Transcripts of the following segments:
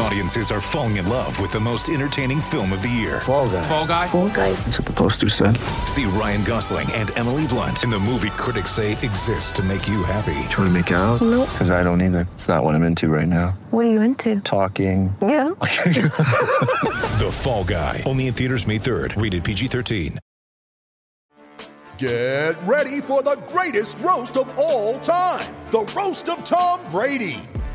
Audiences are falling in love with the most entertaining film of the year. Fall guy. Fall Guy. Fall guy. That's what the poster said. See Ryan Gosling and Emily Blunt in the movie critics say exists to make you happy. Trying to make it out? Nope. Because I don't either. It's not what I'm into right now. What are you into? Talking. Yeah. The Fall Guy. Only in theaters May 3rd. Rated PG-13. Get ready for the greatest roast of all time the Roast of Tom Brady,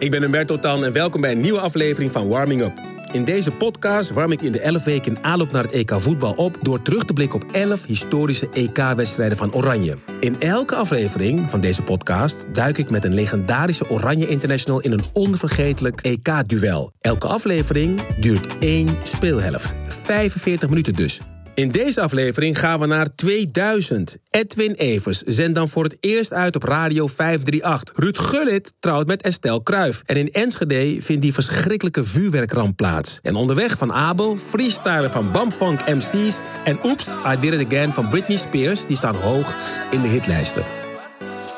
Ik ben Humberto Tan en welkom bij een nieuwe aflevering van Warming Up. In deze podcast warm ik in de 11 weken in aanloop naar het EK voetbal op door terug te blikken op 11 historische EK-wedstrijden van Oranje. In elke aflevering van deze podcast duik ik met een legendarische Oranje International in een onvergetelijk EK-duel. Elke aflevering duurt één speelhelft. 45 minuten dus. In deze aflevering gaan we naar 2000. Edwin Evers zendt dan voor het eerst uit op Radio 538. Ruud Gullit trouwt met Estelle Kruif. En in Enschede vindt die verschrikkelijke vuurwerkramp plaats. En onderweg van Abel, freestyler van Bamfunk MC's... en Oops, I Did It Again van Britney Spears... die staan hoog in de hitlijsten.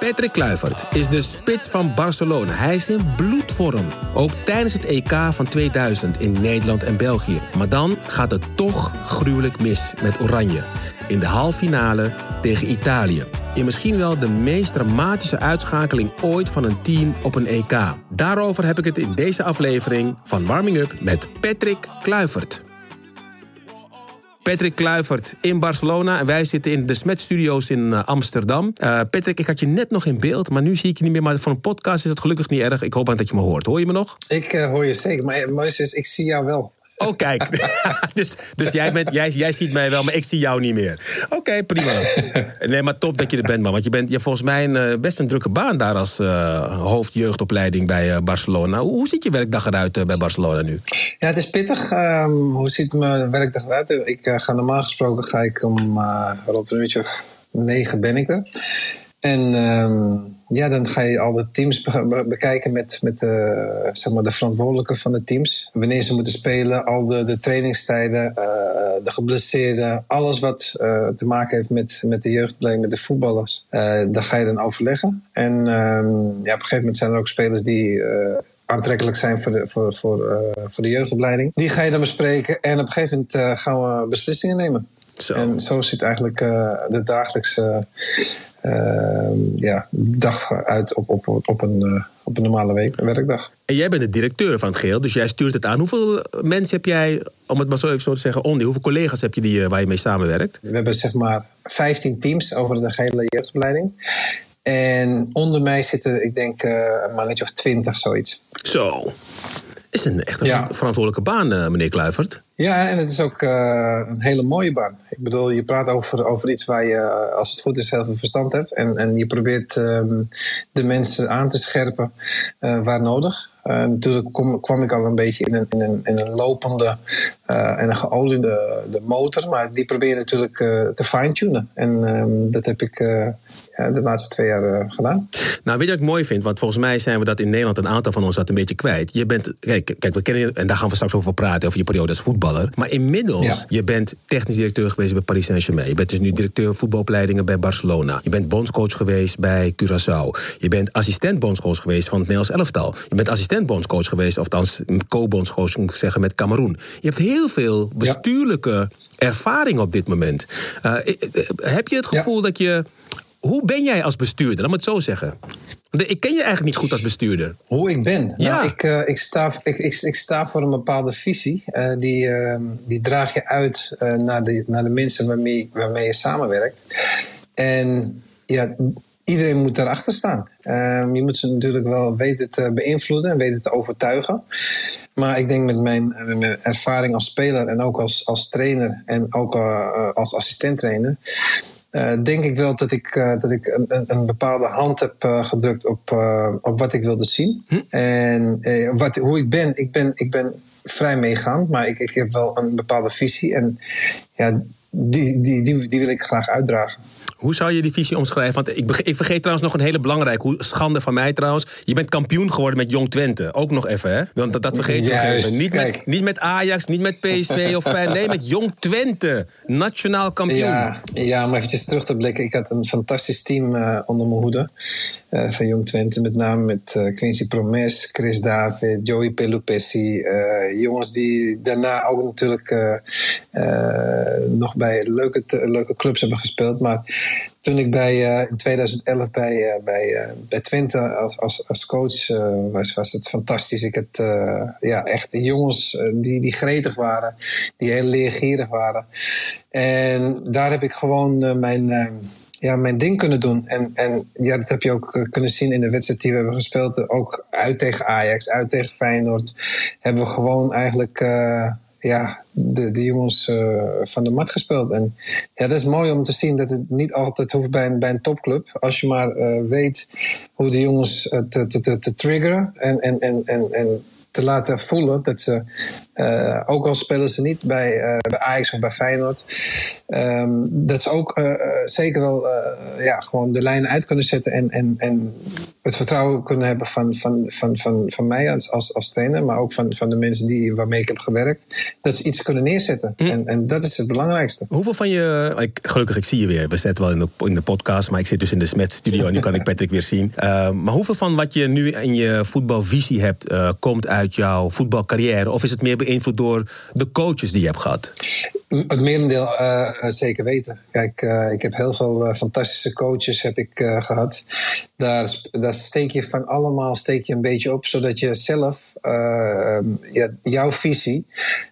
Patrick Kluivert is de spits van Barcelona. Hij is in bloedvorm. Ook tijdens het EK van 2000 in Nederland en België. Maar dan gaat het toch gruwelijk mis met Oranje. In de halve finale tegen Italië. In misschien wel de meest dramatische uitschakeling ooit van een team op een EK. Daarover heb ik het in deze aflevering van Warming Up met Patrick Kluivert. Patrick Kluivert in Barcelona. En wij zitten in de Smet Studios in uh, Amsterdam. Uh, Patrick, ik had je net nog in beeld, maar nu zie ik je niet meer. Maar voor een podcast is het gelukkig niet erg. Ik hoop aan dat je me hoort. Hoor je me nog? Ik uh, hoor je zeker, maar het ik zie jou wel. Oh, kijk. dus dus jij, bent, jij, jij ziet mij wel, maar ik zie jou niet meer. Oké, prima. nee, maar top dat je er bent, man. Want je bent je volgens mij een, best een drukke baan daar als uh, hoofdjeugdopleiding bij uh, Barcelona. Hoe, ziet je werkdag eruit bij Barcelona nu? Ja, het is pittig. Um, hoe ziet mijn werkdag eruit? Ik ga normaal gesproken ga ik om rond een uurtje of negen ben ik er. En um, ja, dan ga je al de teams be bekijken met, met de, zeg maar de verantwoordelijke van de teams. Wanneer ze moeten spelen, al de, de trainingstijden, uh, de geblesseerden, alles wat uh, te maken heeft met, met de jeugdopleiding, met de voetballers. Uh, daar ga je dan overleggen. En um, ja, op een gegeven moment zijn er ook spelers die aantrekkelijk zijn voor de, voor, voor, voor de jeugdopleiding. Die ga je dan bespreken en op een gegeven moment gaan we beslissingen nemen. Zo. En zo ziet eigenlijk de dagelijkse ja, dag uit op, op, op, een, uh, op een normale week, een werkdag. En jij bent de directeur van het geheel, dus jij stuurt het aan. Hoeveel mensen heb jij, om het maar zo even zo te zeggen, onder? Hoeveel collega's heb je die, waar je mee samenwerkt? We hebben zeg maar 15 teams over de hele jeugdopleiding. En onder mij zitten, ik denk, uh, een mannetje of twintig, zoiets. Zo. Is een echt een ja. verantwoordelijke baan, uh, meneer Kluivert. Ja, en het is ook uh, een hele mooie baan. Ik bedoel, je praat over, over iets waar je, als het goed is, heel veel verstand hebt. En, en je probeert um, de mensen aan te scherpen uh, waar nodig. Uh, natuurlijk kom, kwam ik al een beetje in een, in een, in een lopende en een geoliede de motor. Maar die probeer je natuurlijk te fine-tunen. En um, dat heb ik de laatste twee jaar gedaan. Nou, weet je wat ik mooi vind? Want volgens mij zijn we dat in Nederland, een aantal van ons dat een beetje kwijt. Je bent, kijk, kijk we kennen, en daar gaan we straks over praten, over je periode als voetballer. Maar inmiddels, ja. je bent technisch directeur geweest bij Paris Saint-Germain. Je bent dus nu directeur voetbalopleidingen bij Barcelona. Je bent bondscoach geweest bij Curaçao. Je bent assistent bondscoach geweest van het Nederlands elftal. Je bent assistent bondscoach geweest, of althans co-bondscoach moet ik zeggen, met Cameroen. Je hebt heel veel bestuurlijke ja. ervaring op dit moment. Uh, heb je het gevoel ja. dat je. Hoe ben jij als bestuurder? Laat me het zo zeggen. Ik ken je eigenlijk niet goed als bestuurder. Hoe ik ben? Ja. Nou, ik, uh, ik, sta, ik, ik, ik, sta voor een bepaalde visie. Uh, die, uh, die draag je uit naar, de, naar de mensen waarmee, waarmee je samenwerkt. En ja, iedereen moet daarachter staan. Um, je moet ze natuurlijk wel weten te beïnvloeden en weten te overtuigen. Maar ik denk met mijn, met mijn ervaring als speler en ook als, als trainer en ook uh, als assistent trainer. Uh, denk ik wel dat ik, uh, dat ik een, een, een, bepaalde hand heb uh, gedrukt op, op wat ik wilde zien. Hm? En wat, hoe ik ben, ik ben, ik ben vrij meegaand, maar ik, ik heb wel een bepaalde visie. En ja, die, die, die, die wil ik graag uitdragen. Hoe zou je die visie omschrijven? Want ik, ik vergeet trouwens nog een hele belangrijke schande van mij trouwens. Je bent kampioen geworden met Jong Twente. Ook nog even, hè? Want dat, dat vergeet je niet met, niet met Ajax, niet met PSV of Feyenoord. Nee, met Jong Twente. Nationaal kampioen. Ja, ja, om eventjes terug te blikken. Ik had een fantastisch team uh, onder mijn hoede. Uh, van Jong Twente. Met name met uh, Quincy Promes, Chris David, Joey Pelupessi. jongens die daarna ook natuurlijk nog bij leuke, leuke clubs hebben gespeeld. Maar toen ik bij, in 2011 bij, bij, bij Twente als, als, als coach was, was het fantastisch. Ik had ja, echt jongens die, die gretig waren, die heel leergierig waren. En daar heb ik gewoon mijn, ja, mijn ding kunnen doen. En, en ja, dat heb je ook kunnen zien in de wedstrijd die we hebben gespeeld. Ook uit tegen Ajax, uit tegen Feyenoord. Hebben we gewoon eigenlijk ja, de, de jongens van de mat gespeeld. En ja, dat is mooi om te zien dat het niet altijd hoeft bij een, bij een topclub. Als je maar weet hoe de jongens uh, te, te, te, triggeren en, en, en, en, en te laten voelen dat ze uh, ook al spelen ze niet bij, uh, bij Ajax of bij Feyenoord. Um, dat ze ook uh, zeker wel ja, gewoon de lijnen uit kunnen zetten. En, en, en het vertrouwen kunnen hebben van, van, van, van, van mij als, als, als trainer. Maar ook van, van de mensen die, waarmee ik heb gewerkt. Dat ze iets kunnen neerzetten. Mm. En, en dat is het belangrijkste. Hoeveel van je... Ik, gelukkig, ik zie je weer. We zitten wel in de, in de podcast. Maar ik zit dus in de Smet studio. en nu kan ik Patrick weer zien. maar hoeveel van wat je nu in je voetbalvisie hebt... komt uit jouw voetbalcarrière? Of is het meer beïnvloed door de coaches die je hebt gehad? Het merendeel uh, zeker weten. Kijk, uh, ik heb heel veel fantastische coaches heb ik, gehad. Daar, daar steek je van allemaal steek je een beetje op, zodat je zelf ehm, jouw visie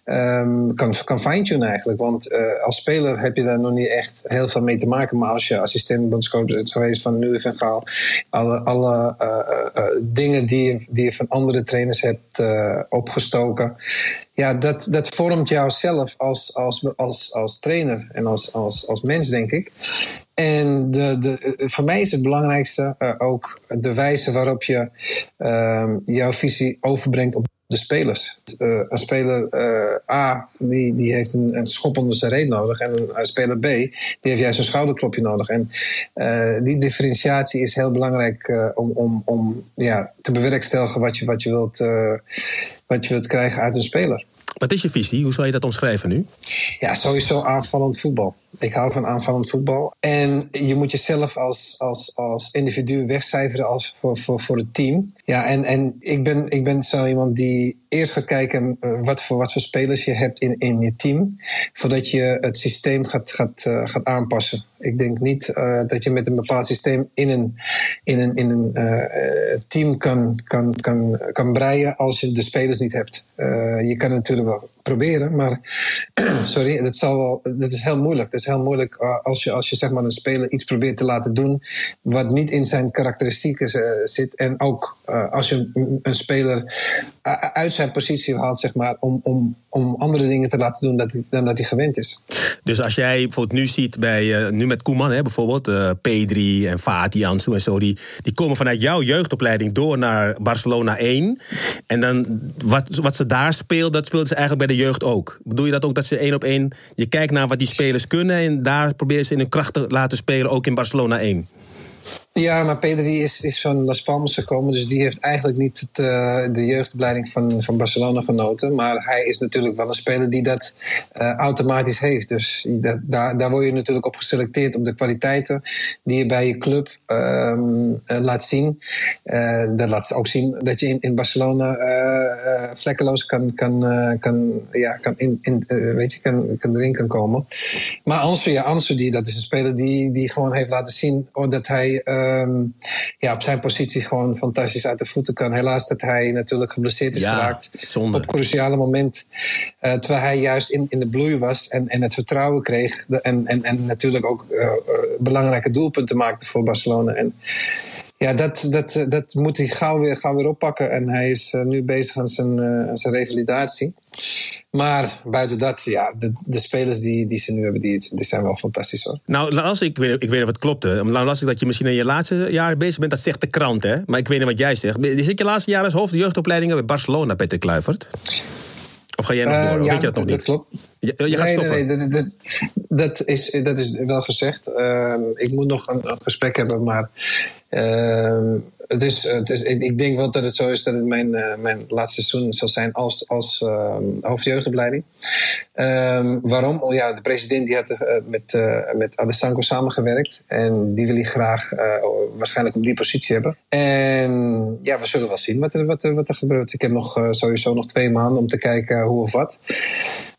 um, kan, kan fine-tunen eigenlijk. Want als speler heb je daar nog niet echt heel veel mee te maken. Maar als je assistent bondscoach bent geweest van Louis van Gaal, alle, alle dingen die die je van andere trainers hebt opgestoken ja, dat, dat vormt jou zelf als, als, als, als trainer en als, als, als mens, denk ik. En de, de, voor mij is het belangrijkste uh, ook de wijze waarop je uh, jouw visie overbrengt op de spelers. Uh, een speler uh, A die, die heeft een, een schop onder zijn reet nodig. En een, speler B die heeft juist een schouderklopje nodig. En die differentiatie is heel belangrijk om, om, om ja, te bewerkstelligen wat je, wat, je wilt, wat je wilt krijgen uit een speler. Wat is je visie? Hoe zou je dat omschrijven nu? Ja, sowieso aanvallend voetbal. Ik hou van aanvallend voetbal. En je moet jezelf als, als, als individu wegcijferen als voor, voor, voor het team. Ja, en, en ik, ben, ik ben zo iemand die eerst gaat kijken eh, wat voor, wat voor spelers je hebt in, in je team. Voordat je het systeem gaat, gaat, uh, gaat aanpassen. Ik denk niet uh, dat je met een bepaald systeem in een, in een, in een team kan, kan, kan, kan breien als je de spelers niet hebt. je kan het natuurlijk wel proberen, maar sorry, dat, zal wel, dat is heel moeilijk. Dat is heel moeilijk als je, als je zeg maar een speler iets probeert te laten doen wat niet in zijn karakteristieken zit. En ook als je een, speler uit zijn positie haalt, zeg maar, om, om, om andere dingen te laten doen dan dat hij gewend is. Dus als jij bijvoorbeeld nu ziet bij, uh, nu met Koeman, hè, bijvoorbeeld, uh, Pedri en Fati, Ansu en zo, die, die komen vanuit jouw jeugdopleiding door naar Barcelona 1. En dan wat, wat ze daar speelt, dat speelt ze eigenlijk bij de jeugd ook. Bedoel je dat ook dat ze één op één, je kijkt naar wat die spelers kunnen en daar proberen ze in hun kracht te laten spelen, ook in Barcelona 1? Ja, maar Pedri is, is van Las Palmas gekomen. Dus die heeft eigenlijk niet het, uh, de jeugdopleiding van, van Barcelona genoten. Maar hij is natuurlijk wel een speler die dat uh, automatisch heeft. Dus dat, daar, daar word je natuurlijk op geselecteerd op de kwaliteiten die je bij je club um, uh, laat zien. dat laat ook zien dat je in, in Barcelona vlekkeloos kan, kan, kan, ja, kan, in, in, weet je, kan, kan erin kan komen. Maar Ansu, ja, Ansu die, dat is een speler die, die gewoon heeft laten zien dat hij um, ja, op zijn positie gewoon fantastisch uit de voeten kan. Helaas dat hij natuurlijk geblesseerd is geraakt. Op een cruciale moment. Uh, terwijl hij juist in, in de bloei was en, en het vertrouwen kreeg. En, en, en natuurlijk ook uh, belangrijke doelpunten maakte voor Barcelona. En ja, dat, dat, dat moet hij gauw weer, gauw weer oppakken. En hij is nu bezig aan zijn, aan zijn revalidatie. Maar buiten dat, ja, de, de spelers die, die ze nu hebben, die, die zijn wel fantastisch hoor. Nou, las ik, ik weet, ik weet niet of het klopte. Nou las ik dat je misschien in je laatste jaar bezig bent. Dat zegt de krant, hè? Maar ik weet niet wat jij zegt. Is ik je laatste jaar als hoofd jeugdopleidingen bij Barcelona, Peter Kluivert? Of ga jij nog Eh, door? Ja, weet je dat nog niet? Dat klopt. Je, je gaat nee, stoppen. nee, nee, dat, dat, dat, is, dat is wel gezegd. Ehm, ik moet nog een, een gesprek hebben, maar is, het is, ik, denk wel dat het zo is dat het mijn, eh, mijn laatste seizoen zal zijn als, als ehm, hoofdjeugdopleiding. Ehm, waarom? Oh ja, de president die had eh, met, eh met Alessandro samengewerkt. En die wil hij graag waarschijnlijk op die positie hebben. En ja, we zullen wel zien wat er, wat, wat er gebeurt. Ik heb nog, sowieso nog twee maanden om te kijken hoe of wat.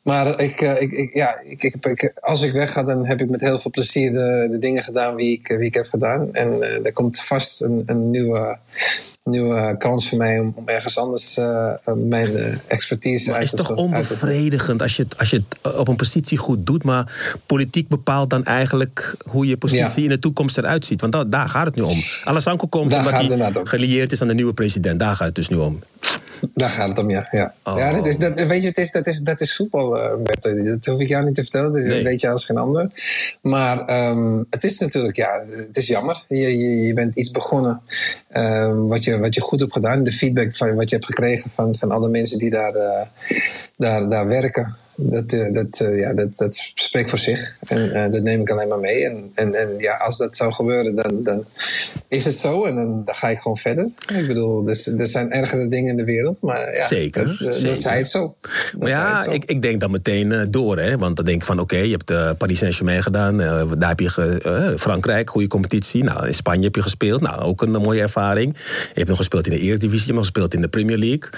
Maar ik, eh, ik, ik, ja, ik, ik, als ik wegga, dan heb ik met heel veel plezier de, de dingen gedaan wie ik, wie ik heb gedaan. En eh, er komt vast een, een nieuwe, nieuwe kans voor mij om, om ergens anders eh, mijn expertise Maar uit het is te toch te- onbevredigend als je, het, als je het op een positie goed doet, maar politiek bepaalt dan eigenlijk hoe je positie Ja. in de toekomst eruit ziet. Want da- daar gaat het nu om. Alessandro komt Daar omdat hij gelieerd is aan de nieuwe president. Daar gaat het dus nu om. Daar gaat het om, ja. ja. Oh. ja dat is, dat, weet je, het is, dat, is, dat is voetbal, eh, Bert. Dat hoef ik jou niet te vertellen. Dat Nee. weet je als geen ander. Maar ehm, het is natuurlijk, ja, het is jammer. Je, je, je bent iets begonnen ehm, wat, je, wat je goed hebt gedaan. De feedback van wat je hebt gekregen van, van alle mensen die daar, eh, daar, daar werken. Dat, eh, dat, eh, ja, dat, dat spreekt voor zich. En eh, dat neem ik alleen maar mee. En, en, en ja, als dat zou gebeuren, dan, dan is het zo. En dan, dan ga ik gewoon verder. Ik bedoel, er, is- er zijn ergere dingen in de wereld. Maar ja, Zeker, Dat, dat, zeker. dat zei het zo. Dat Maar ja, zo. ik, ik denk dan meteen door. Hè? Want dan denk ik van, oké, je hebt eh, Paris Saint-Germain gedaan. daar heb je ge- Frankrijk, goede competitie. Nou, in Spanje heb je gespeeld. Nou, ook een, mooie ervaring. Je hebt nog gespeeld in de Eredivisie. Je hebt nog gespeeld in de Premier League.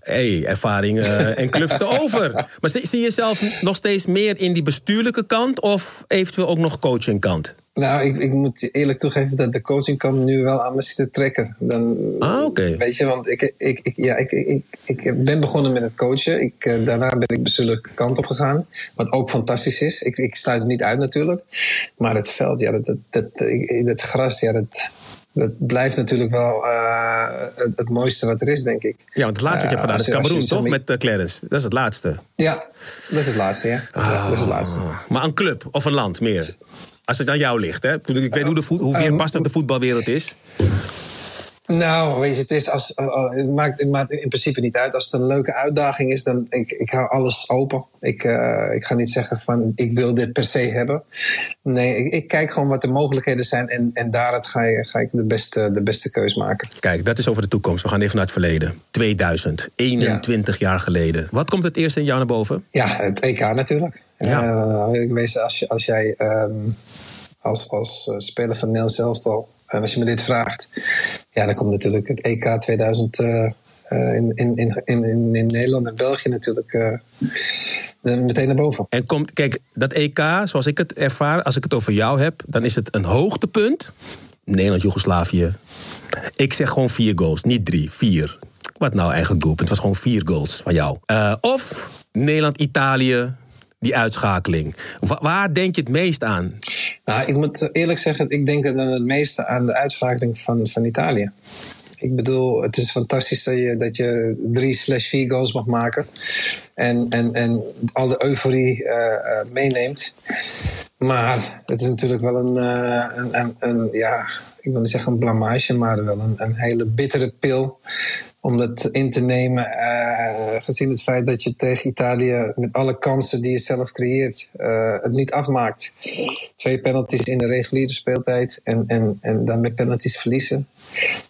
hey, ervaring eh, en clubs te over. Maar zie zie je jezelf nog steeds meer in die bestuurlijke kant... of eventueel ook nog coachingkant? Nou, ik, ik moet eerlijk toegeven dat de coaching kan nu wel aan me zitten trekken. Dan, Ah, oké. Weet je, want ik, ik, ik, ja, ik, ik, ik ben begonnen met het coachen. Ik, eh, daarna ben ik bestuurlijke kant op gegaan. Wat ook fantastisch is. Ik, ik sluit het niet uit natuurlijk. Maar het veld, ja, dat, dat, dat, dat gras, ja, dat, dat blijft natuurlijk wel eh, het, het mooiste wat er is, denk ik. Ja, want het laatste wat je hebt gedaan Eh, als is Cameroen, toch? Met eh, Clarence. Dat is het laatste. Ja, dat is het laatste, ja. Ja, dat is het laatste. Maar een club of een land meer? Als het aan jou ligt, hè? Ik weet hoe, de voet, hoe Ehm, veerpastig de voetbalwereld is. Nou, weet je, het, is als, uh, uh, het, maakt, het maakt in principe niet uit. Als het een leuke uitdaging is, dan ik, ik hou alles open. Ik, uh, ik ga niet zeggen van ik wil dit per se hebben. Nee, ik, ik kijk gewoon wat de mogelijkheden zijn en, en daaruit ga, je, ga ik de beste, de beste keus maken. Kijk, dat is over de toekomst. We gaan even naar het verleden. 2000, 21 jaar geleden. Wat komt het eerst in jou naar boven? Ja, het EK natuurlijk. Ja. Uh, ik weet, als, je, als jij um, als, als speler van Nel Zelftal en als je me dit vraagt, ja, dan komt natuurlijk het EK 2000 uh, uh, in, in, in, in, in Nederland en België natuurlijk uh, meteen naar boven. En komt, kijk, dat EK, zoals ik het ervaar, als ik het over jou heb, dan is het een hoogtepunt. Nederland, Joegoslavië. Ik zeg gewoon vier goals, niet drie, vier. Wat nou eigenlijk doelpunt? Het was gewoon vier goals van jou. Uh, of Nederland, Italië, die uitschakeling. Wa waar denk je het meest aan? Nou, ik moet eerlijk zeggen, ik denk het meeste aan de uitschakeling van, van Italië. Ik bedoel, het is fantastisch dat je, dat je drie slash vier goals mag maken. En, en, en al de euforie uh, uh, meeneemt. Maar het is natuurlijk wel een, uh, een, een, een, ja, ik wil niet zeggen een blamage, maar wel een, een hele bittere pil om dat in te nemen. Uh, gezien het feit dat je tegen Italië met alle kansen die je zelf creëert, uh, het niet afmaakt. Twee penalties in de reguliere speeltijd en, en, en dan met penalties verliezen.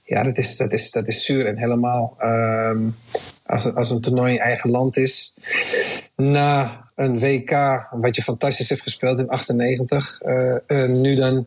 Ja, dat is, dat is, dat is zuur. En helemaal um, als, als een toernooi in eigen land is. Na een WK, wat je fantastisch hebt gespeeld in 98, uh, uh, nu dan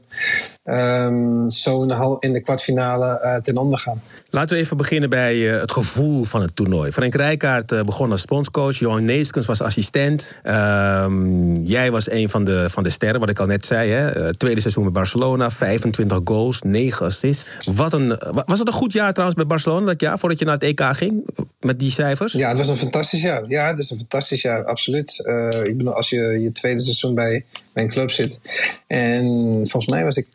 um, zo in de kwartfinale uh, ten onder gaan. Laten we even beginnen bij uh, het gevoel van het toernooi. Frank Rijkaard uh, begon als bondscoach. Johan Neeskens was assistent. Um, jij was een van de, van de sterren, wat ik al net zei. Hè? Uh, tweede seizoen bij Barcelona, 25 goals, 9 assists. Wat een, was het een goed jaar trouwens bij Barcelona dat jaar, voordat je naar het EK ging? Met die cijfers? Ja, het was een fantastisch jaar. Ja, het is een fantastisch jaar, absoluut. Ik bedoel, als je je tweede seizoen bij, een club zit. En volgens mij was ik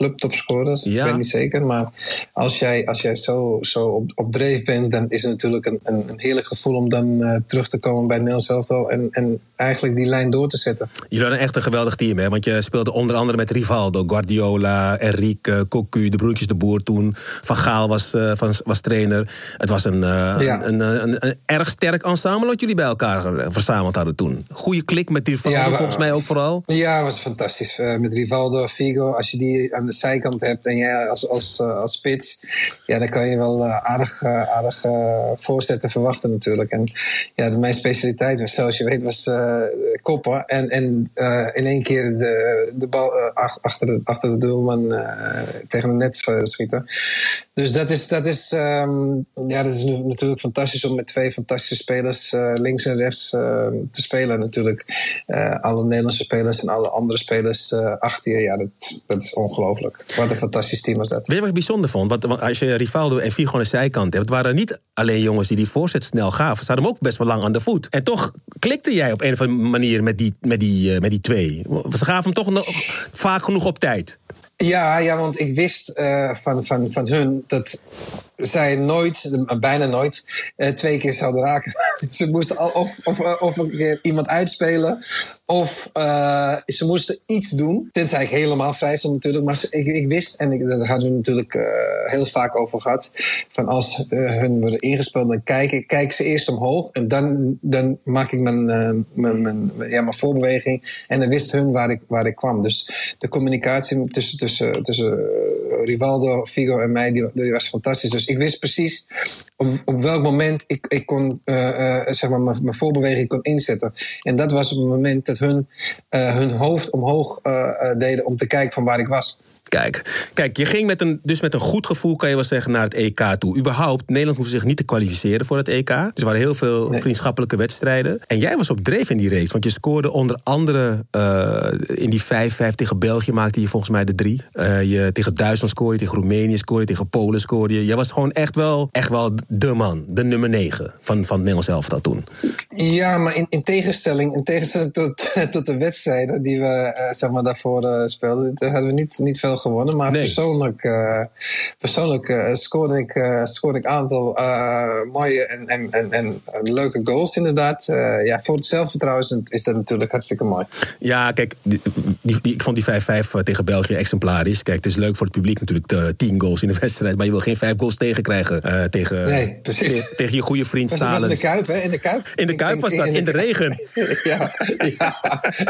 clubtopscorer. Ja. Ik weet niet zeker. Maar als jij, als jij zo, zo op, op dreef bent, dan is het natuurlijk een, een, een heerlijk gevoel om dan eh, terug te komen bij Nederlands elftal. En, en eigenlijk die lijn door te zetten. Jullie hadden echt een geweldig team, hè? Want je speelde onder andere met Rivaldo, Guardiola, Enrique, Cocu, de broertjes de Boer toen. Van Gaal was, eh, van, was trainer. Het was een, eh, Ja. een, een, erg sterk ensemble wat jullie bij elkaar verzameld hadden toen. Goede klik met Rivaldo, Ja, volgens mij ook vooral. Ja, was fantastisch. Met Rivaldo, Figo, als je die aan zijkant hebt en jij als, als, eh, als spits, ja, dan kan je wel eh, aardig, eh, aardig voorzetten verwachten natuurlijk. En ja, mijn specialiteit was, zoals je weet, was koppen. En, en in één keer de, de bal ach- achter, de, achter de doelman tegen de net schieten. Dus dat is, dat, is, ehm, ja, dat is natuurlijk fantastisch om met twee fantastische spelers eh, links en rechts eh, te spelen. Natuurlijk Eh, alle Nederlandse spelers en alle andere spelers eh, achter je. Ja, dat, dat is ongelooflijk. Wat een fantastisch team was dat. Weet je wat ik bijzonder vond? Want, als je Rivaldo en Figo aan de zijkant hebt... waren niet alleen jongens die die voorzet snel gaven. Ze hadden hem ook best wel lang aan de voet. En toch klikte jij op een of andere manier met die, met die, met die twee. Ze gaven hem toch nog vaak genoeg op tijd. Ja, ja, want ik wist eh, van, van, van hun dat zij nooit, bijna nooit, eh, twee keer zouden raken. ze moesten of, of, of een keer iemand uitspelen, of eh, ze moesten iets doen. Tenzij ik helemaal vrij stond natuurlijk. Maar ik, ik wist, en ik, daar hadden we natuurlijk eh, heel vaak over gehad, van als eh, hun worden ingespeeld, dan kijk ik kijk ze eerst omhoog en dan, dan maak ik mijn, mijn, mijn, ja, mijn voorbeweging. En dan wist hun waar ik, waar ik kwam. Dus de communicatie tussen, tussen, tussen Rivaldo, Figo en mij, die, die was fantastisch. Dus ik wist precies op, op welk moment ik, ik kon, zeg maar, mijn, mijn voorbeweging kon inzetten. En dat was op het moment dat hun eh, hun hoofd omhoog eh, eh, deden om te kijken van waar ik was. Kijk, kijk, je ging met een, dus met een goed gevoel, kan je wel zeggen, naar het EK toe. Überhaupt, Nederland hoefde zich niet te kwalificeren voor het EK. Dus er waren heel veel Nee. vriendschappelijke wedstrijden. En jij was op dreef in die race. Want je scoorde onder andere eh, in die 5-5 tegen België maakte je volgens mij de drie. Eh, je, tegen Duitsland scoorde je, tegen Roemenië scoorde je, tegen Polen scoorde je. Jij was gewoon echt wel, echt wel de man, de nummer 9 van, van het Nederlands elftal toen. Ja, maar in, in tegenstelling, in tegenstelling tot, tot de wedstrijden die we eh, zeg maar daarvoor speelden, hadden we niet, niet veel gewonnen. Maar Nee. persoonlijk, eh, persoonlijk eh, scoorde ik een scoorde ik aantal eh, mooie en, en, en, en leuke goals inderdaad. Eh, ja, voor het zelfvertrouwen is, dat natuurlijk hartstikke mooi. Ja, kijk, die, die, die- ik vond die 5-5 tegen België exemplarisch. Kijk, het is leuk voor het publiek natuurlijk, de 10 goals in de wedstrijd. Maar je wil geen 5 goals tegenkrijgen eh, tegen, Nee, precies. tegen, tegen je goede vriend Was, was in Stalin. de Kuip, hè? In de Kuip? In de Kuip was dat, in de regen. ja, ja.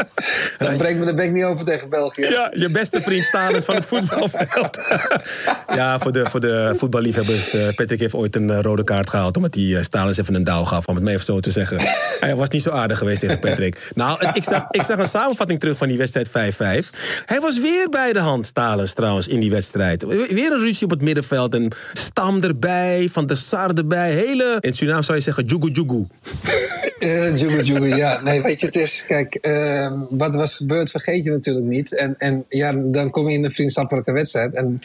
Dan breekt me de bek niet open tegen België. Ja, je beste vriend Stalins van het voetbalveld. ja, voor de, voor de voetballiefhebbers. eh, Patrick heeft ooit een eh, rode kaart gehaald... omdat hij eh, Stalins even een douw gaf, om het mij even zo te zeggen. Hij was niet zo aardig geweest tegen Patrick. Nou, ik zag, ik zag een samenvatting terug van die wedstrijd 5-5. Hij was weer bij de hand, Stalins trouwens, in die wedstrijd. Weer een ruzie op het middenveld. En Stam erbij, Van der Sar erbij. Hele, in Suriname zou je zeggen, jugu jugu. Eh Jugu Jugu, ja. Nee, weet je, het is... Kijk, ehm, wat was gebeurd vergeet je natuurlijk niet. En, en ja, dan kom je in een vriendschappelijke wedstrijd. En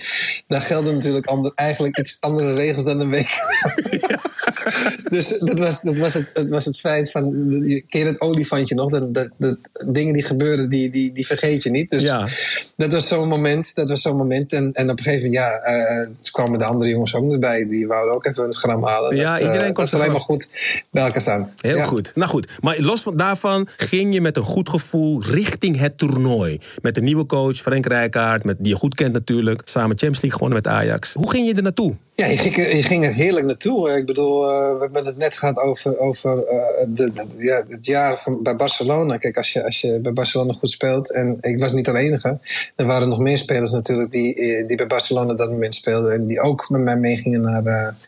daar gelden natuurlijk ander, eigenlijk iets andere regels dan een week. dus dat was, dat was, het, was het feit van... Je keer het olifantje nog. Dat, dat, dat dingen die gebeuren, die, die, die vergeet je niet. Dus Ja. dat was zo'n moment. Dat was zo'n moment. En, en op een gegeven moment, ja... eh, kwamen de andere jongens ook nog bij. Die wouden ook even een gram halen. Ja, dat, iedereen eh, kon dat is zijn alleen maar goed bij elkaar staan. Heel Ja. goed. Nou goed, maar los van daarvan ging je met een goed gevoel richting het toernooi. Met een nieuwe coach, Frank Rijkaard, met, die je goed kent natuurlijk. Samen Champions League gewonnen met Ajax. Hoe ging je er naartoe? Ja, je ging, je ging er heerlijk naartoe. Ik bedoel, eh, we hebben het net gehad over, over eh, de, ja, het jaar bij Barcelona. Kijk, als je, als je bij Barcelona goed speelt, en ik was niet de enige. Er waren nog meer spelers natuurlijk die, eh, die bij Barcelona dat moment speelden. En die ook met mij meegingen naar,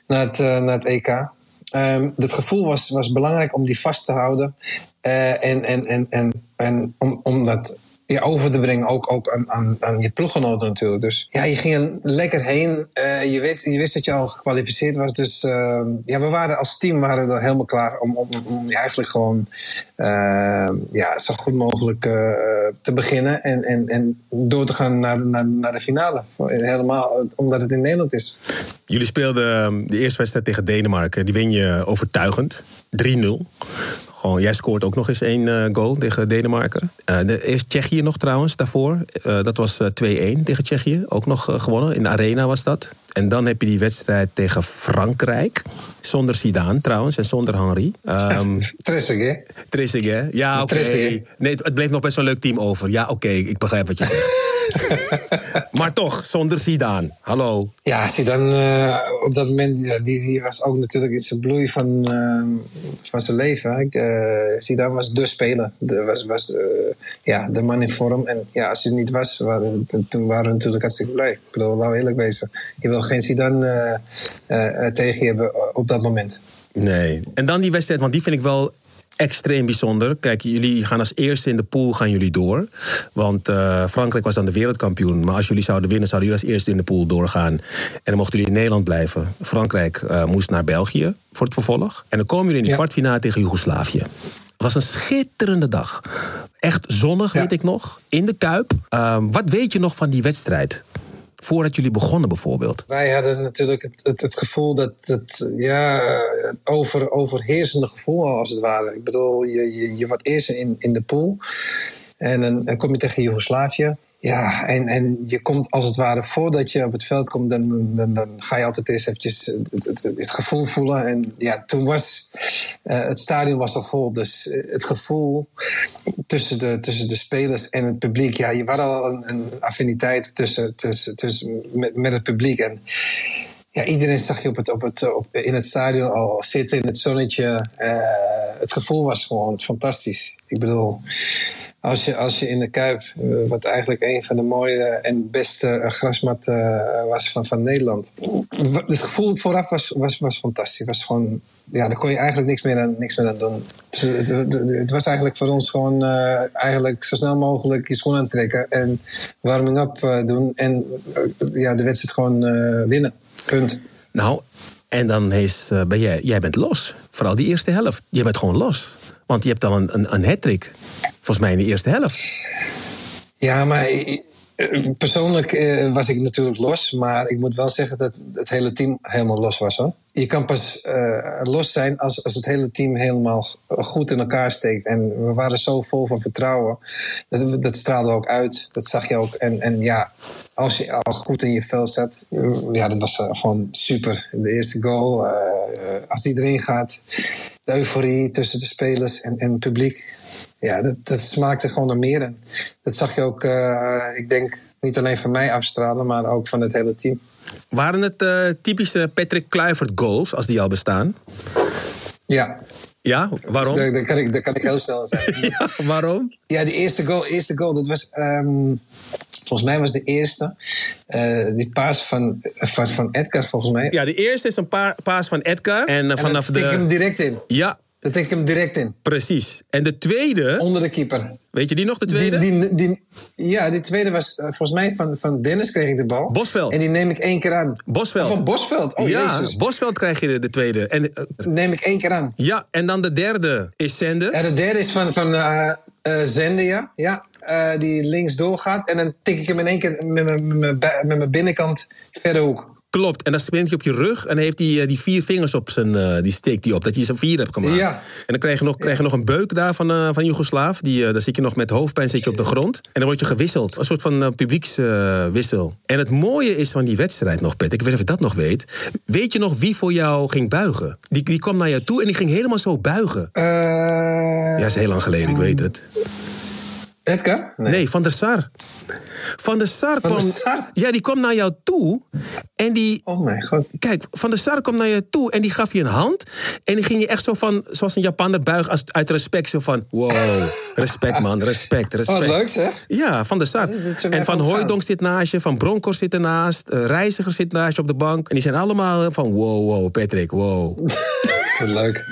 naar, het, naar het EK. Ehm, dat gevoel was, was belangrijk om die vast te houden. En en, en, en, en om, om dat ja, over te brengen ook, ook aan, aan, aan je ploeggenoten natuurlijk. Dus ja, je ging er lekker heen. Eh, je, weet, je wist dat je al gekwalificeerd was. Dus eh, ja, we waren als team waren we er helemaal klaar om, om, om eigenlijk gewoon eh, ja, zo goed mogelijk eh, te beginnen. En, en, en door te gaan naar, naar, naar de finale. Helemaal omdat het in Nederland is. Jullie speelden ehm, de eerste wedstrijd tegen Denemarken. Die win je overtuigend. 3-0. Gewoon, jij scoort ook nog eens één eh, goal tegen Denemarken. Eh, de, eerst Tsjechië nog trouwens daarvoor. Eh, dat was eh, 2-1 tegen Tsjechië. Ook nog gewonnen. In de arena was dat. En dan heb je die wedstrijd tegen Frankrijk. Zonder Zidane trouwens en zonder Henry. Um? Trissig, hè? Ja, oké. Nee, het het bleef nog best wel een leuk team over. Ja, oké, ik begrijp wat je zegt. maar toch, zonder Zidane. Hallo. Ja, Zidane uh, op dat moment, die, die was ook natuurlijk in zijn bloei van, uh, van zijn leven. Ik, uh, Zidane was de speler. De, was, was uh, ja, de man in vorm. En ja, als hij het niet was, waren, toen waren we natuurlijk hartstikke blij. Ik bedoel, laten we eerlijk wezen. Je wil geen Zidane tegen je hebben op dat moment. Nee. En dan die wedstrijd, want die vind ik wel extreem bijzonder. Kijk, jullie gaan als eerste in de pool gaan jullie door. Want uh, Frankrijk was dan de wereldkampioen. Maar als jullie zouden winnen, zouden jullie als eerste in de pool doorgaan. En dan mochten jullie in Nederland blijven. Frankrijk uh, moest naar België voor het vervolg. En dan komen jullie in de ja. kwartfinale tegen Joegoslavië. Het was een schitterende dag. Echt zonnig, ja. weet ik nog. In de Kuip. Uh, wat weet je nog van die wedstrijd? Voordat jullie begonnen bijvoorbeeld? Wij hadden natuurlijk het, het, het gevoel dat het, ja, over, overheersende gevoel als het ware. Ik bedoel, je, je, wordt eerst in, in de pool en dan, dan kom je tegen Joegoslavië. Ja, en, en je komt als het ware voordat je op het veld komt, dan, dan, dan ga je altijd eens eventjes het, het, gevoel voelen. En ja, toen was uh, het stadion was al vol. Dus het gevoel tussen de, tussen de spelers en het publiek. Ja, je had al een, een affiniteit tussen, tussen, tussen, met, met het publiek. En ja, iedereen zag je op het, op het, op, in het stadion al zitten in het zonnetje. Uh, het gevoel was gewoon fantastisch. Ik bedoel als je, als je in de Kuip, wat eigenlijk een van de mooie en beste grasmatten was van, van Nederland. Het gevoel vooraf was, was, was fantastisch. Was gewoon, ja, daar kon je eigenlijk niks meer aan, niks meer aan doen. Dus het, het, was eigenlijk voor ons gewoon eigenlijk zo snel mogelijk je schoen aantrekken en warming up doen. En ja, de wedstrijd gewoon winnen. Punt. Nou, en dan is, ben jij, jij bent los. Vooral die eerste helft. Je bent gewoon los. Want je hebt dan een, een, een hat-trick. Volgens mij in de eerste helft. Ja, maar persoonlijk uh, was ik natuurlijk los. Maar ik moet wel zeggen dat het hele team helemaal los was. Hoor. Je kan pas uh, los zijn als, als het hele team helemaal goed in elkaar steekt. En we waren zo vol van vertrouwen. Dat, dat straalde ook uit. Dat zag je ook. En, en ja, als je al goed in je vel zat. Ja, dat was gewoon super. De eerste goal. als die erin gaat. De euforie tussen de spelers en, en het publiek ja, dat, dat smaakte gewoon naar meer. En dat zag je ook, uh, ik denk, niet alleen van mij afstralen, maar ook van het hele team. Waren het uh, typische Patrick Kluivert goals, als die al bestaan? Ja. Ja, waarom? Dus dat, kan ik, kan ik heel snel zeggen. ja, waarom? Ja, die eerste goal, eerste goal dat was... Um, volgens mij was de eerste. Uh, die paas van, van, van Edgar, volgens mij. Ja, de eerste is een pa paas van Edgar. En, uh, en vanaf de... hem direct in. Ja, dat tik ik hem direct in. Precies. En de tweede... Onder de keeper. Weet je die nog, de tweede? Die, die, die, ja, die tweede was uh, volgens mij van, van Dennis kreeg ik de bal. Bosveld. En die neem ik één keer aan. Bosveld. Van Bosveld. Oh, ja, Jezus. Bosveld krijg je de, de tweede. En, uh, neem ik één keer aan. Ja, en dan de derde is Zende. En de derde is van, van uh, Zende, ja. ja. Die links doorgaat. En dan tik ik hem in één keer met mijn binnenkant verder hoek. Klopt, en dan sprint je op je rug en dan heeft hij die vier vingers op zijn, uh, die steekt die op, dat je zijn vier hebt gemaakt. Ja. En dan krijg je nog, krijg je nog een beuk daar van, uh, van Joegoslaaf. Die, uh, daar zit je nog met hoofdpijn zit je op de grond. En dan word je gewisseld, een soort van publiekswissel. en het mooie is van die wedstrijd nog, Pet, ik weet niet of je dat nog weet. Weet je nog wie voor jou ging buigen? Die, die kwam naar jou toe en die ging helemaal zo buigen. Ja, is heel lang geleden, ik weet het. Edgar? Nee. nee, Van der Sar. Van der Sar van kwam. Sar? Ja, die kwam naar jou toe. En die. Oh mijn god. Kijk, Van der Sar kwam naar je toe en die gaf je een hand. En die ging je echt zo van, zoals een Japaner buig, als, uit respect. Zo van: wow, respect man, respect, respect. Oh, leuk zeg. Ja, Van der Sar. En Van Hooijdonk zit naast je, Van Bronckhorst zit ernaast. Uh, Reiziger zit naast je op de bank. En die zijn allemaal van: wow, wow, Patrick, wow. Wat leuk.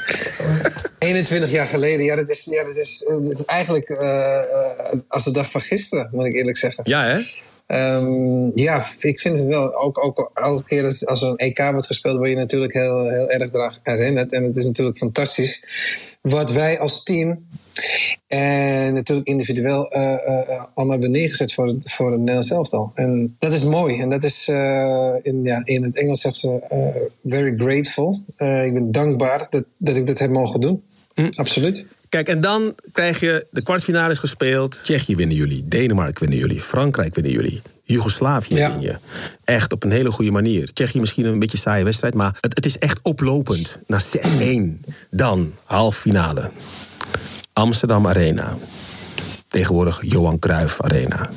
21 jaar geleden, ja, dat is, ja, dat is, dat is eigenlijk uh, uh, als de dag van gisteren, moet ik eerlijk zeggen. Ja, hè? Um, ja, ik vind het wel. Ook, ook elke keer als, als er een EK wordt gespeeld, word je natuurlijk heel, heel erg eraan herinnerd. En het is natuurlijk fantastisch wat wij als team en natuurlijk individueel uh, uh, allemaal hebben neergezet voor het, voor het Nederlands elftal. En dat is mooi. En dat is uh, in, ja, in het Engels zegt ze very grateful. ik ben dankbaar dat, dat ik dat heb mogen doen. Absoluut. Kijk, en dan krijg je de kwartfinales gespeeld. Tsjechië winnen jullie, Denemarken winnen jullie, Frankrijk winnen jullie. Joegoslavië Ja. win je. Echt op een hele goede manier. Tsjechië misschien een beetje saaie wedstrijd, maar het, het is echt oplopend. Na 6-1. Dan halve finale. Amsterdam Arena. Tegenwoordig Johan Cruijff Arena.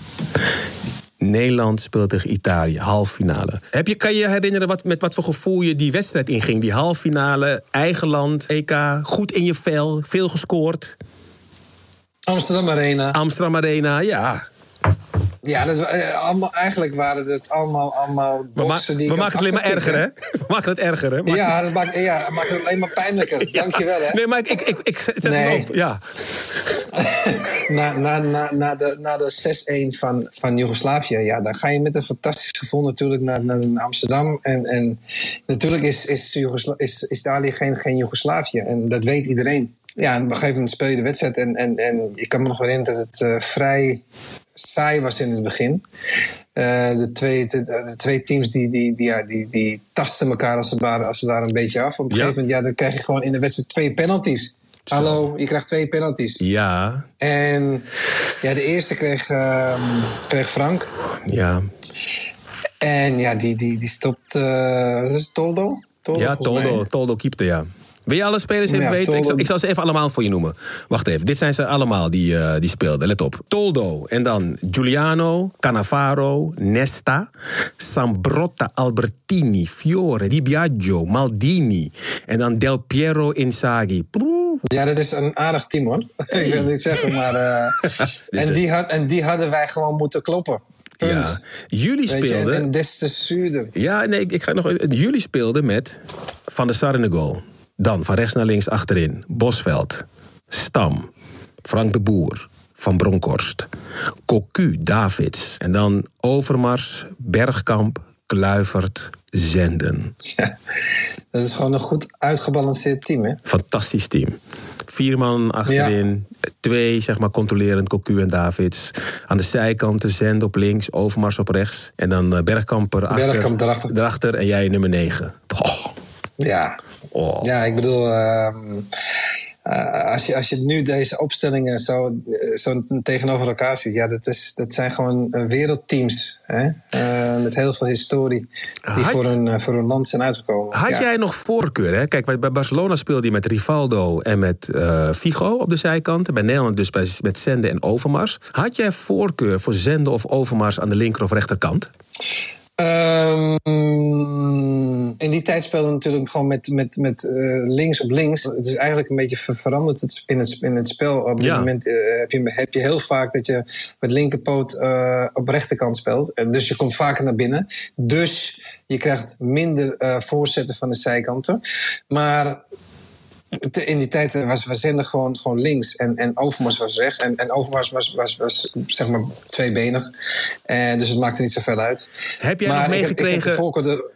Nederland speelt tegen Italië, halve finale. Heb je, kan je je herinneren wat, met wat voor gevoel je die wedstrijd inging? Die halve finale, eigen land, EK, goed in je vel, veel gescoord. Amsterdam Arena. Amsterdam Arena, ja. Ja, dat, eh, allemaal, eigenlijk waren het allemaal, allemaal We, ma- boksen die we ik maken het had alleen maar erger, afgetikt, hè? We maken het erger, hè? Maar- Ja, dat maakt, ja, dat maakt het alleen maar pijnlijker. Dankjewel, hè. Nee, maar ik, ik, ik, ik zet Nee. op. Ja. Na, na, na, na de, na de 6-1 van, van Joegoslavië, ja, dan ga je met een fantastisch gevoel natuurlijk naar, naar Amsterdam. En, en natuurlijk is, is, is, is Italië geen, geen Joegoslavië. En dat weet iedereen. Ja, en op een gegeven moment speel je de wedstrijd. En, en, en ik kan me nog herinneren dat het eh, vrij saai was in het begin. Eh, de, twee, de, de twee teams die, die, die, ja, die, die tasten elkaar als het ware, als het ware een beetje af. Op een Ja. gegeven moment ja, dan krijg je gewoon in de wedstrijd twee penalties. Hallo, je krijgt twee penalties. Ja, En ja, de eerste kreeg, ehm, kreeg Frank. ja. En ja, die, die, die stopt. eh is Toldo? Toldo Ja, Toldo. Toldo keepte, ja. Wil je alle spelers even Ja, weten? Ik zal, Toldo. ik zal ze even allemaal voor je noemen. Wacht even, dit zijn ze allemaal die, eh, die speelden. Let op. Toldo en dan Giuliano, Cannavaro, Nesta, Sambrotta, Albertini, Fiore, Di Biagio, Maldini. En dan Del Piero Inzaghi. Ja, dat is een aardig team hoor. ik wil niet zeggen, maar. eh, en, die had, en die hadden wij gewoon moeten kloppen. Punt. Ja. Jullie speelden... en des te zuurder. Ja, nee, ik, ik ga nog. Jullie speelden met Van der Sar in de goal. Dan van rechts naar links achterin. Bosveld, Stam, Frank de Boer, Van Bronkhorst, Cocu, Davids. En dan Overmars, Bergkamp, Kluivert, Zenden. Ja, dat is gewoon een goed uitgebalanceerd team, hè? Fantastisch team. Vier man achterin. Twee, zeg maar, controlerend Cocu en Davids. Aan de zijkanten Zend op links, Overmars op rechts. En dan eh, Bergkamp erachter. Bergkamp erachter. erachter en jij nummer negen. Oh. Ja. Oh. Ja, ik bedoel, ehm, eh, als, je, als je nu deze opstellingen zo, eh, zo tegenover elkaar ziet, ja, dat, is, dat zijn gewoon eh, wereldteams. Hè? Met heel veel historie die Had- voor hun, voor hun land zijn uitgekomen. Had ja. jij nog voorkeur? Hè? Kijk, bij Barcelona speelde je met Rivaldo en met eh, Figo op de zijkanten. Bij Nederland dus bij, met Zende en Overmars. Had jij voorkeur voor Zende of Overmars aan de linker of rechterkant? Ehm, in die tijd speelden we natuurlijk gewoon met, met, met eh, links op links. Het is eigenlijk een beetje ver- veranderd het- in het, in het spel. Op dit Ja. moment eh, heb, je, heb je heel vaak dat je met linkerpoot eh, op rechterkant speelt. En dus je komt vaker naar binnen. Dus je krijgt minder voorzetten van de zijkanten. Maar in die tijd was, was Zender gewoon, gewoon links en, en Overmars was rechts. En, en Overmars was, was, was, zeg maar tweebenig. En dus het maakte niet zoveel uit. Heb jij Maar nog ik heb- ik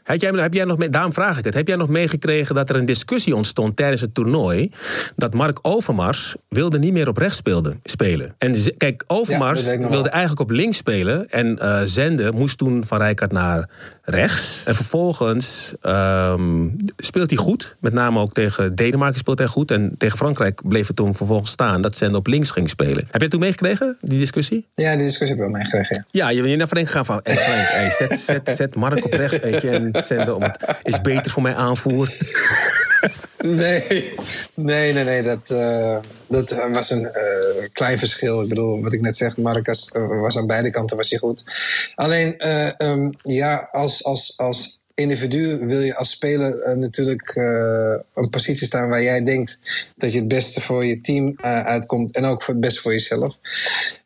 heb jij, heb jij nog, mee- daarom vraag ik het. Heb jij nog meegekregen dat er een discussie ontstond tijdens het toernooi? Dat Mark Overmars wilde niet meer op rechts speelde, spelen. En kijk, Overmars wilde eigenlijk op links spelen. En eh Zende moest toen van Rijkaard naar rechts. En vervolgens ehm, speelt hij goed. Met name ook tegen Denemarken speelt hij goed. En tegen Frankrijk bleef het toen vervolgens staan dat Zende op links ging spelen. Heb jij toen meegekregen, die discussie? Ja, die discussie heb ik wel meegekregen. Ja. Ja, je bent naar Frank gegaan van... Hey Frank, hey, zet, zet, zet Mark op rechts, weet je, en om het is beter voor mijn aanvoer. Nee, nee, nee, nee. Dat, eh, dat was een eh, klein verschil. Ik bedoel, wat ik net zeg, Marcus eh, was aan beide kanten was hij goed. Alleen, eh, ehm, ja, als, als, als individu wil je als speler eh, natuurlijk eh, een positie staan waar jij denkt dat je het beste voor je team eh, uitkomt en ook voor het beste voor jezelf.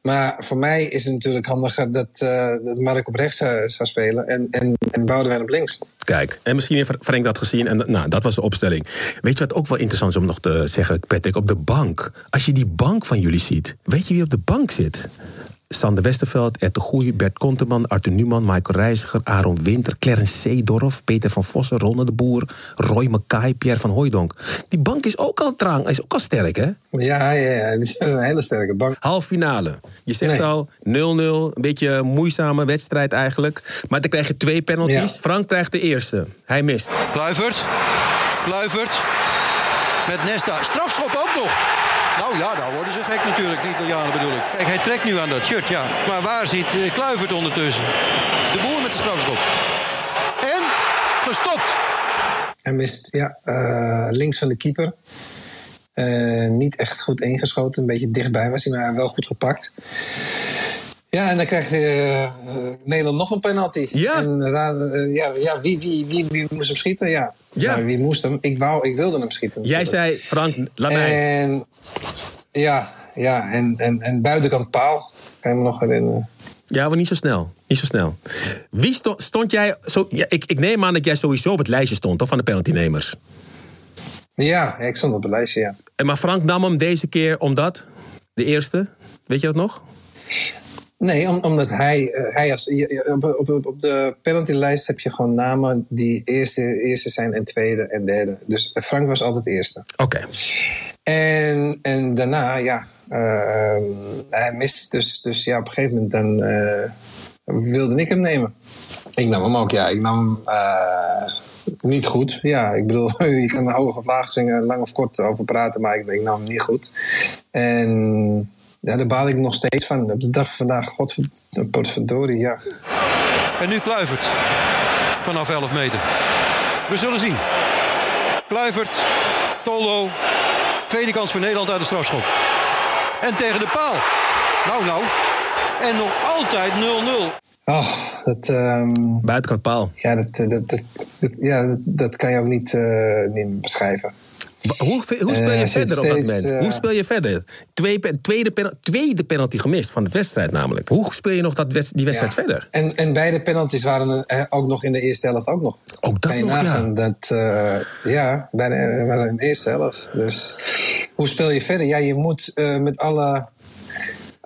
Maar voor mij is het natuurlijk handiger dat, dat Mark op rechts zou, zou spelen en, en, en Boudewijn op links. Kijk, en misschien heeft Frank dat gezien. En nou, dat was de opstelling. Weet je wat ook wel interessant is om nog te zeggen, Patrick? Op de bank. Als je die bank van jullie ziet. Weet je wie op de bank zit? Sander Westerveld, Ed de Goeie, Bert Konteman, Arthur Newman, Michael Reiziger, Aaron Winter, Clarence Seedorf, Peter van Vossen, Ronne de Boer, Roy Mackay, Pierre van Hooijdonk. Die bank is ook al drang, is ook al sterk, hè? Ja, ja, ja. Dit is een hele sterke bank. Half finale. Je zegt Nee. al 0-0, een beetje een moeizame wedstrijd eigenlijk. Maar dan krijg je twee penalties. Ja. Frank krijgt de eerste. Hij mist. Kluivert. Kluivert. met Nesta. Strafschop ook nog. Nou ja, nou worden ze gek natuurlijk, de Italianen bedoel ik. Kijk, hij trekt nu aan dat shirt, ja. Maar waar zit uh, Kluivert ondertussen? De boer met de strafschop. En gestopt. Hij mist ja, uh, links van de keeper. Uh, niet echt goed ingeschoten. Een beetje dichtbij was hij, maar wel goed gepakt. Ja, en dan krijgt uh, Nederland nog een penalty. Ja. En, uh, ja, ja wie, wie, wie, wie, moest hem schieten? Ja. ja. Nou, wie moest hem? Ik, wou, ik wilde hem schieten. Jij zei, Frank, laat mij. En, ja, ja en, en, en buitenkant paal. Kan je me nog herinneren. Ja, maar niet zo snel. Niet zo snel. Wie stond, stond jij... Zo, ja, ik, ik neem aan dat jij sowieso op het lijstje stond, toch? Van de penaltynemers. Ja, ik stond op het lijstje, ja. En maar Frank nam hem deze keer omdat? De eerste? Weet je dat nog? Nee, om, omdat hij, hij als, op, op, op de penaltylijst heb je gewoon namen die eerste, eerste zijn en tweede en derde. Dus Frank was altijd eerste. Oké. Okay. En, en daarna, ja, uh, hij mist. Dus, dus ja, op een gegeven moment dan uh, wilde ik hem nemen. Ik nam hem ook, ja. Ik nam hem uh, niet goed. Ja, ik bedoel, je kan er hoog of laag zingen, lang of kort over praten, maar ik, ik nam hem niet goed. En ja, daar baal ik nog steeds van. Op de dag van vandaag, godverdorie, ja. En nu Kluivert. Vanaf 11 meter. We zullen zien. Kluivert, Tollo. Tweede kans voor Nederland uit de strafschop. En tegen de paal. Nou, nou. En nog altijd 0-0. Oh, dat... Um, Buitenkant paal. Ja, dat, dat, dat, dat ja, dat, dat, kan je ook niet, uh, niet beschrijven. Hoe, hoe speel je uh, verder op dat moment? Hoe speel je verder? Tweede, tweede, penalty, tweede penalty gemist van de wedstrijd namelijk. Hoe speel je nog dat, die wedstrijd ja. verder? En, en beide penalties waren ook nog in de eerste helft ook nog. Ook dat nog, ja. dat... Ja, bijna waren in de eerste helft. Dus hoe speel je verder? Ja, je moet met alle...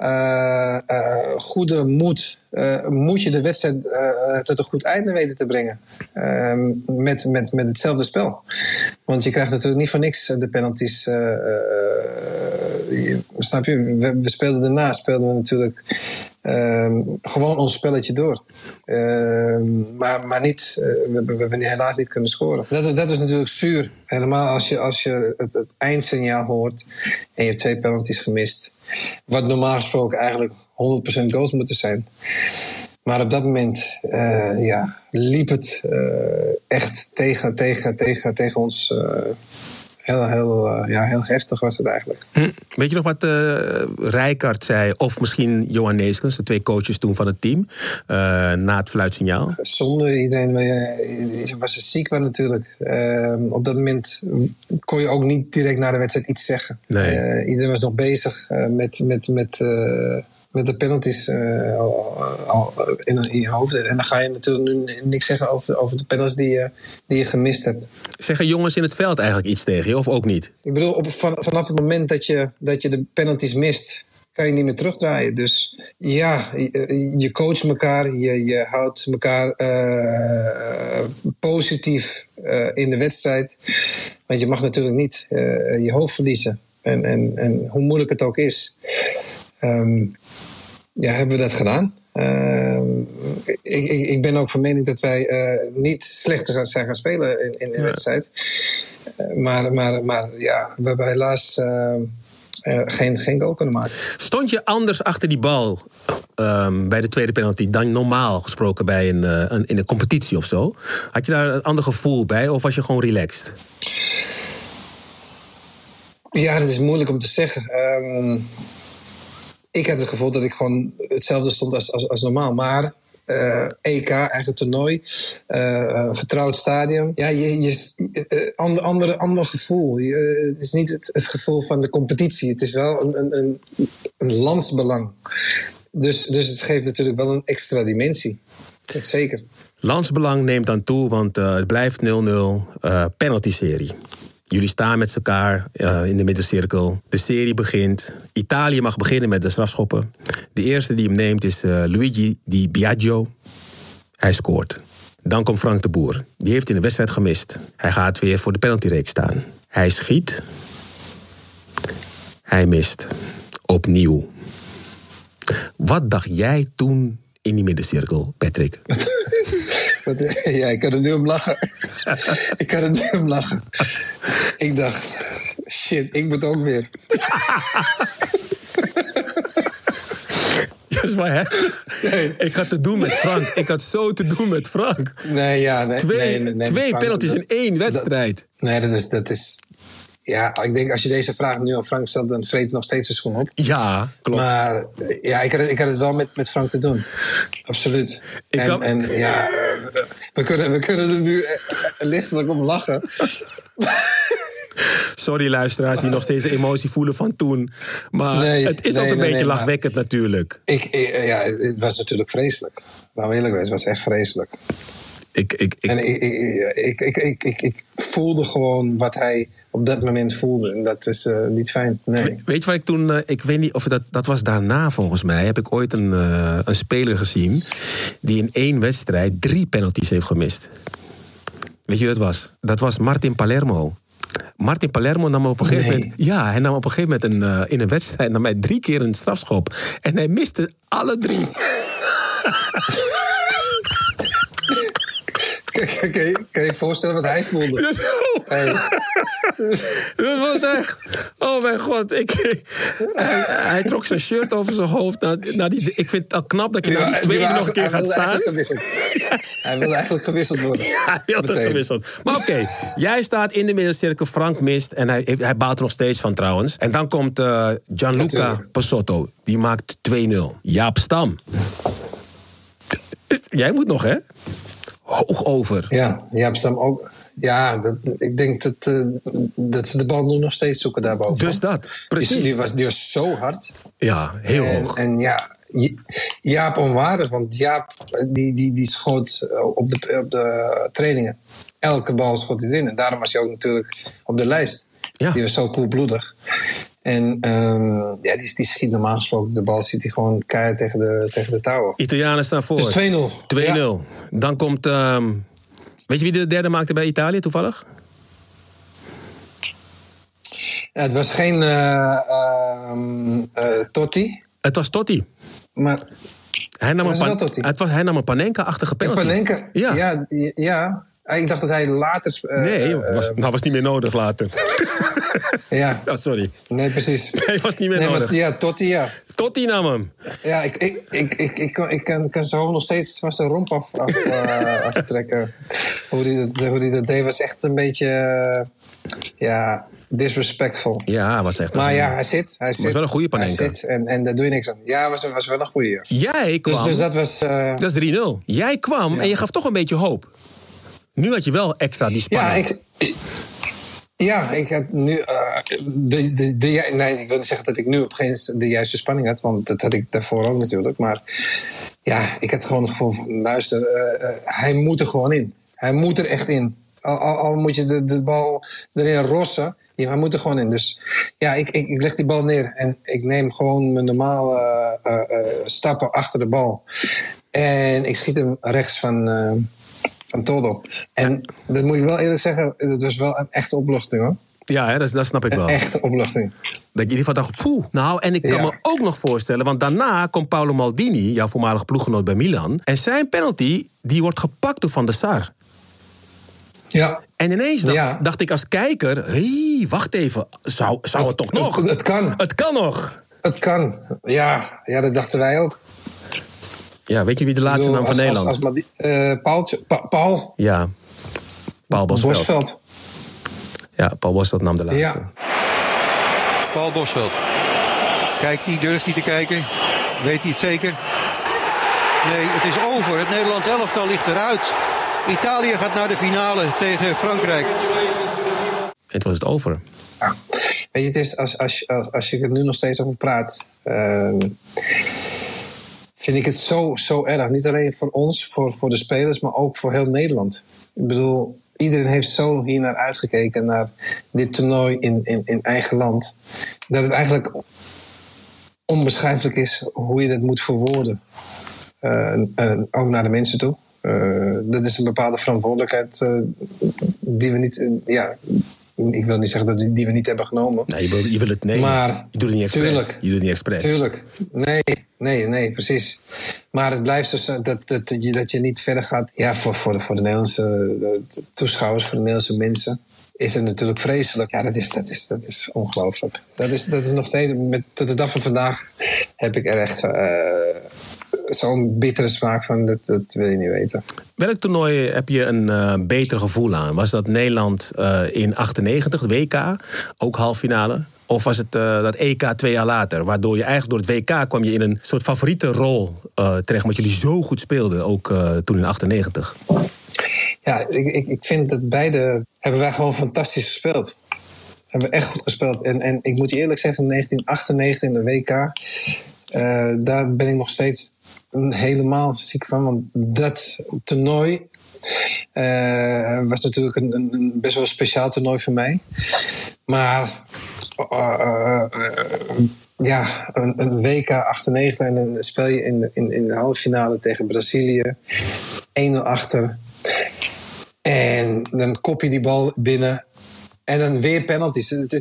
Uh, uh, goede moed uh, moet je de wedstrijd tot een goed einde weten te brengen. Ehm, met, met, met hetzelfde spel. Want je krijgt natuurlijk niet voor niks de penalties. Snap je? We, we, speelden daarna speelden we natuurlijk um, gewoon ons spelletje door. Um, maar, maar niet, we, we, hebben helaas niet kunnen scoren. Dat is, dat is natuurlijk zuur. Helemaal als je, als je het, het eindsignaal hoort en je hebt twee penalties gemist. Wat normaal gesproken eigenlijk 100% goals moeten zijn. Maar op dat moment uh, ja, liep het uh, echt tegen, tegen, tegen, tegen ons. Uh, heel, heel, ja, heel heftig was het eigenlijk. Hm. Weet je nog wat Rijkaard zei? Of misschien Johan Neeskens, de twee coaches toen van het team. na het fluitsignaal. Zonde, iedereen was er ziek van natuurlijk. op dat moment kon je ook niet direct na de wedstrijd iets zeggen. Nee. iedereen was nog bezig met... met, met met de penalties uh, al, al in, in, je hoofd. En dan ga je natuurlijk nu niks zeggen over, over de penalties die je, die je gemist hebt. Zeggen jongens in het veld eigenlijk iets tegen je, of ook niet? Ik bedoel, op, van, vanaf het moment dat je, dat je de penalties mist, kan je niet meer terugdraaien. Dus ja, je, je coacht elkaar, je, je houdt elkaar uh, positief uh, in de wedstrijd. Want je mag natuurlijk niet uh, je hoofd verliezen. En, en, en hoe moeilijk het ook is. Um, ja, hebben we dat gedaan. Uh, ik, ik, ik, ben ook van mening dat wij uh, niet slechter zijn gaan spelen in, in de ja. wedstrijd. Uh, maar, maar, maar ja, we hebben helaas geen, geen goal kunnen maken. Stond je anders achter die bal um, bij de tweede penalty dan normaal gesproken bij een, een, in een competitie of zo? Had je daar een ander gevoel bij of was je gewoon relaxed? Ja, dat is moeilijk om te zeggen. Um, ik had het gevoel dat ik gewoon hetzelfde stond als, als, als normaal. Maar uh, EK, eigen toernooi, uh, vertrouwd stadium. Ja, je, je, uh, ander, ander, ander gevoel. Je, het is niet het, het, gevoel van de competitie. Het is wel een, een, een, een landsbelang. Dus, dus het geeft natuurlijk wel een extra dimensie. Dat zeker. Landsbelang neemt dan toe, want het blijft 0-0 penalty-serie. Jullie staan met elkaar uh, in de middencirkel. De serie begint. Italië mag beginnen met de strafschoppen. De eerste die hem neemt is uh, Luigi Di Biagio. Hij scoort. Dan komt Frank de Boer. Die heeft in de wedstrijd gemist. Hij gaat weer voor de penaltyreeks staan. Hij schiet. Hij mist. Opnieuw. Wat dacht jij toen in die middencirkel, Patrick? ja, ik kan er nu om lachen. ik kan er nu om lachen. Ik dacht, shit, ik moet ook weer. Dat is wel heftig. Nee. Ik had te doen met Frank. Ik had zo te doen met Frank. Nee, ja, nee. Twee, nee, nee, nee, twee Frank, penalties in één wedstrijd. Nee, dat is, dat is... Ja, ik denk als je deze vraag nu aan Frank stelt, dan vreet nog steeds de schoen op. Ja, klopt. Maar ja, ik had, het- ik had het wel met, met Frank te doen. Absoluut. Ik en, kan- en ja, we- kunnen, we kunnen er nu eh, eh, lichtelijk om lachen. Sorry luisteraars die nog steeds de emotie voelen van toen. Maar Nee, het is nee, ook een nee, beetje lachwekkend natuurlijk. Ik, eh, ja, het was natuurlijk vreselijk. We eerlijk het was echt vreselijk. Ik, ik, ik, En ik, ik, ik, ik, ik, ik, ik voelde gewoon wat hij op dat moment voelde. En dat is eh, niet fijn. Nee. Weet je wat ik toen, eh, ik weet niet of dat, dat was daarna volgens mij, heb ik ooit een, eh, een speler gezien die in één wedstrijd drie penalties heeft gemist. Weet je wie dat was? Dat was Martin Palermo. Martin Palermo nam op een gegeven Nee. moment. Ja, hij nam op een gegeven moment een, in een wedstrijd nam hij drie keer een strafschop. En hij miste alle drie. Kan, je, kan je voorstellen wat hij voelde? Dat Hey, Dat was echt. Oh mijn god. Ik, hij, hij trok zijn shirt over zijn hoofd. Naar, naar die, ik vind het al knap dat je naar die tweede nog een keer gaat staan. Hij wilde eigenlijk gewisseld worden. Hij wilde gewisseld. Maar oké, jij staat in de middencirkel. Frank mist. En hij, hij baalt er nog steeds van trouwens. En dan komt eh, Gianluca. Pasotto. Die maakt 2-0. Jaap Stam. Jij moet nog, hè? Hoog over. Ja, Jaap Stam ook. Ja, dat, ik denk dat, eh, dat ze de bal nu nog steeds zoeken daarboven. Dus dat. Precies. die, was, die was zo hard. Ja, heel en, hoog. En ja, Ja- Jaap onwaardig, want Jaap die, die, die schoot eh, op de, op de trainingen. Elke bal schoot hij erin. En daarom was hij ook natuurlijk op de lijst. Ja. Die was zo koelbloedig. En ehm, ja, die, die schiet normaal gesproken. De bal ziet hij gewoon keihard tegen de, tegen de touwen. Italianen staan voor. Dus 2-0. 2-0. Ja. Dan komt. ehm, weet je wie de derde maakte bij Italië toevallig? Ja, het was geen ehm, eh, Totti. Het was Totti. Maar Hij nam, Was een, het pan- het was, hij nam een Panenka-achtige penalty. Panenka. Ja, ja. Ik dacht dat hij later... eh, Nee, eh, was, nou was niet meer nodig later. ja. Ja, sorry. Nee, precies. Nee, was niet meer nee, nodig. Maar, ja, Totti, ja. Totti nam hem. Ja, ik, ik, ik, ik, ik, kan, ik kan, kan zijn hoofd nog steeds van zijn romp af, af, eh, aftrekken. Hoe hij dat, hoe die dat deed was echt een beetje... eh, ja, disrespectful. Ja, was echt. Maar een- ja, hij zit. Hij zit wel een goede Hij Panenka. zit en, en daar doe je niks aan. Ja, was, was wel een goede. Jij Dus, kwam. dus dat was... eh, Dat is 3-0. Jij kwam en je gaf toch een beetje hoop. Nu had je wel extra die Ja, spanning. ik, ik- ja, ik heb nu. eh, de, de, nee, ik wil niet zeggen dat ik nu op geen de juiste spanning had, want dat had ik daarvoor ook natuurlijk. Maar ja, ik had gewoon het gevoel van: luister, eh, eh, hij moet er gewoon in. Hij moet er echt in. Al, al, al moet je de, de bal erin rossen, ja, hij moet er gewoon in. Dus ja, ik, ik, ik leg die bal neer en ik neem gewoon mijn normale stappen achter de bal. En ik schiet hem rechts van. Van Todo. En dat moet je wel eerlijk zeggen, dat was wel een echte opluchting hoor. Ja, hè, dat, dat snap ik wel. Een echte opluchting. Dat je in ieder geval dacht, poeh. Nou, en ik kan Ja. me ook nog voorstellen... want daarna komt Paolo Maldini, jouw voormalige ploeggenoot bij Milan... en zijn penalty, die wordt gepakt door Van der Sar. Ja. En ineens dacht, Ja. dacht ik als kijker... hé, hey, wacht even, zou, zou het, toch nog? Het, het kan. Het kan nog. Het kan. Ja, ja, dat dachten wij ook. Ja, weet je wie de laatste bedoel, naam van als- Nederland? Als, als, Madi- eh, Pa- Paul Ja, Paul Bosveld. Bosveld. Ja, Paul Bosveld nam de laatste. Ja. Paul Bosveld. Kijkt hij, durft hij te kijken? Weet hij het zeker? Nee, het is over. Het Nederlands elftal ligt eruit. Italië gaat naar de finale tegen Frankrijk. Toen was het over. Ja. Weet je, het is als, als, als, als je er nu nog steeds over praat. ehm, vind ik het zo, zo erg. Niet alleen voor ons, voor, voor de spelers, maar ook voor heel Nederland. Ik bedoel, iedereen heeft zo hier naar uitgekeken, naar dit toernooi in, in, in eigen land. Dat het eigenlijk onbeschrijfelijk is hoe je dat moet verwoorden. Eh, ook naar de mensen toe. Eh, dat is een bepaalde verantwoordelijkheid eh, die we niet. ja, ik wil niet zeggen dat die, die we niet hebben genomen. Nee, je wil, je wil het nemen. Maar, je doet het niet expres. tuurlijk. Je doet het niet expres. Tuurlijk. Nee, nee, nee, precies. Maar het blijft dus eh, dat, dat, dat, je, dat je niet verder gaat. Ja, voor, voor, de, voor de Nederlandse eh, toeschouwers, voor de Nederlandse mensen. is het natuurlijk vreselijk. Ja, dat is, dat is, dat is ongelooflijk. Dat is, dat is nog steeds, met, tot de dag van vandaag heb ik er echt uh, zo'n bittere smaak van, dat, dat wil je niet weten. Welk toernooi heb je een beter gevoel aan? Was dat Nederland in 98, WK, ook halffinale? Of was het uh, dat EK twee jaar later? Waardoor je eigenlijk door het WK kwam je in een soort favoriete rol terecht. Omdat jullie zo goed speelden, ook toen in 98. Ja, ik, ik, ik vind dat beide hebben wij gewoon fantastisch gespeeld. Hebben echt goed gespeeld. En, en ik moet je eerlijk zeggen, in 1998 in de WK, daar ben ik nog steeds helemaal ziek van. Want dat toernooi was natuurlijk een, een, best wel speciaal toernooi voor mij. Maar ja, een, WK 98 en dan speel je in in, in de halve finale tegen Brazilië. 1-0 achter. En dan kop je die bal binnen. En dan weer penalties. Het,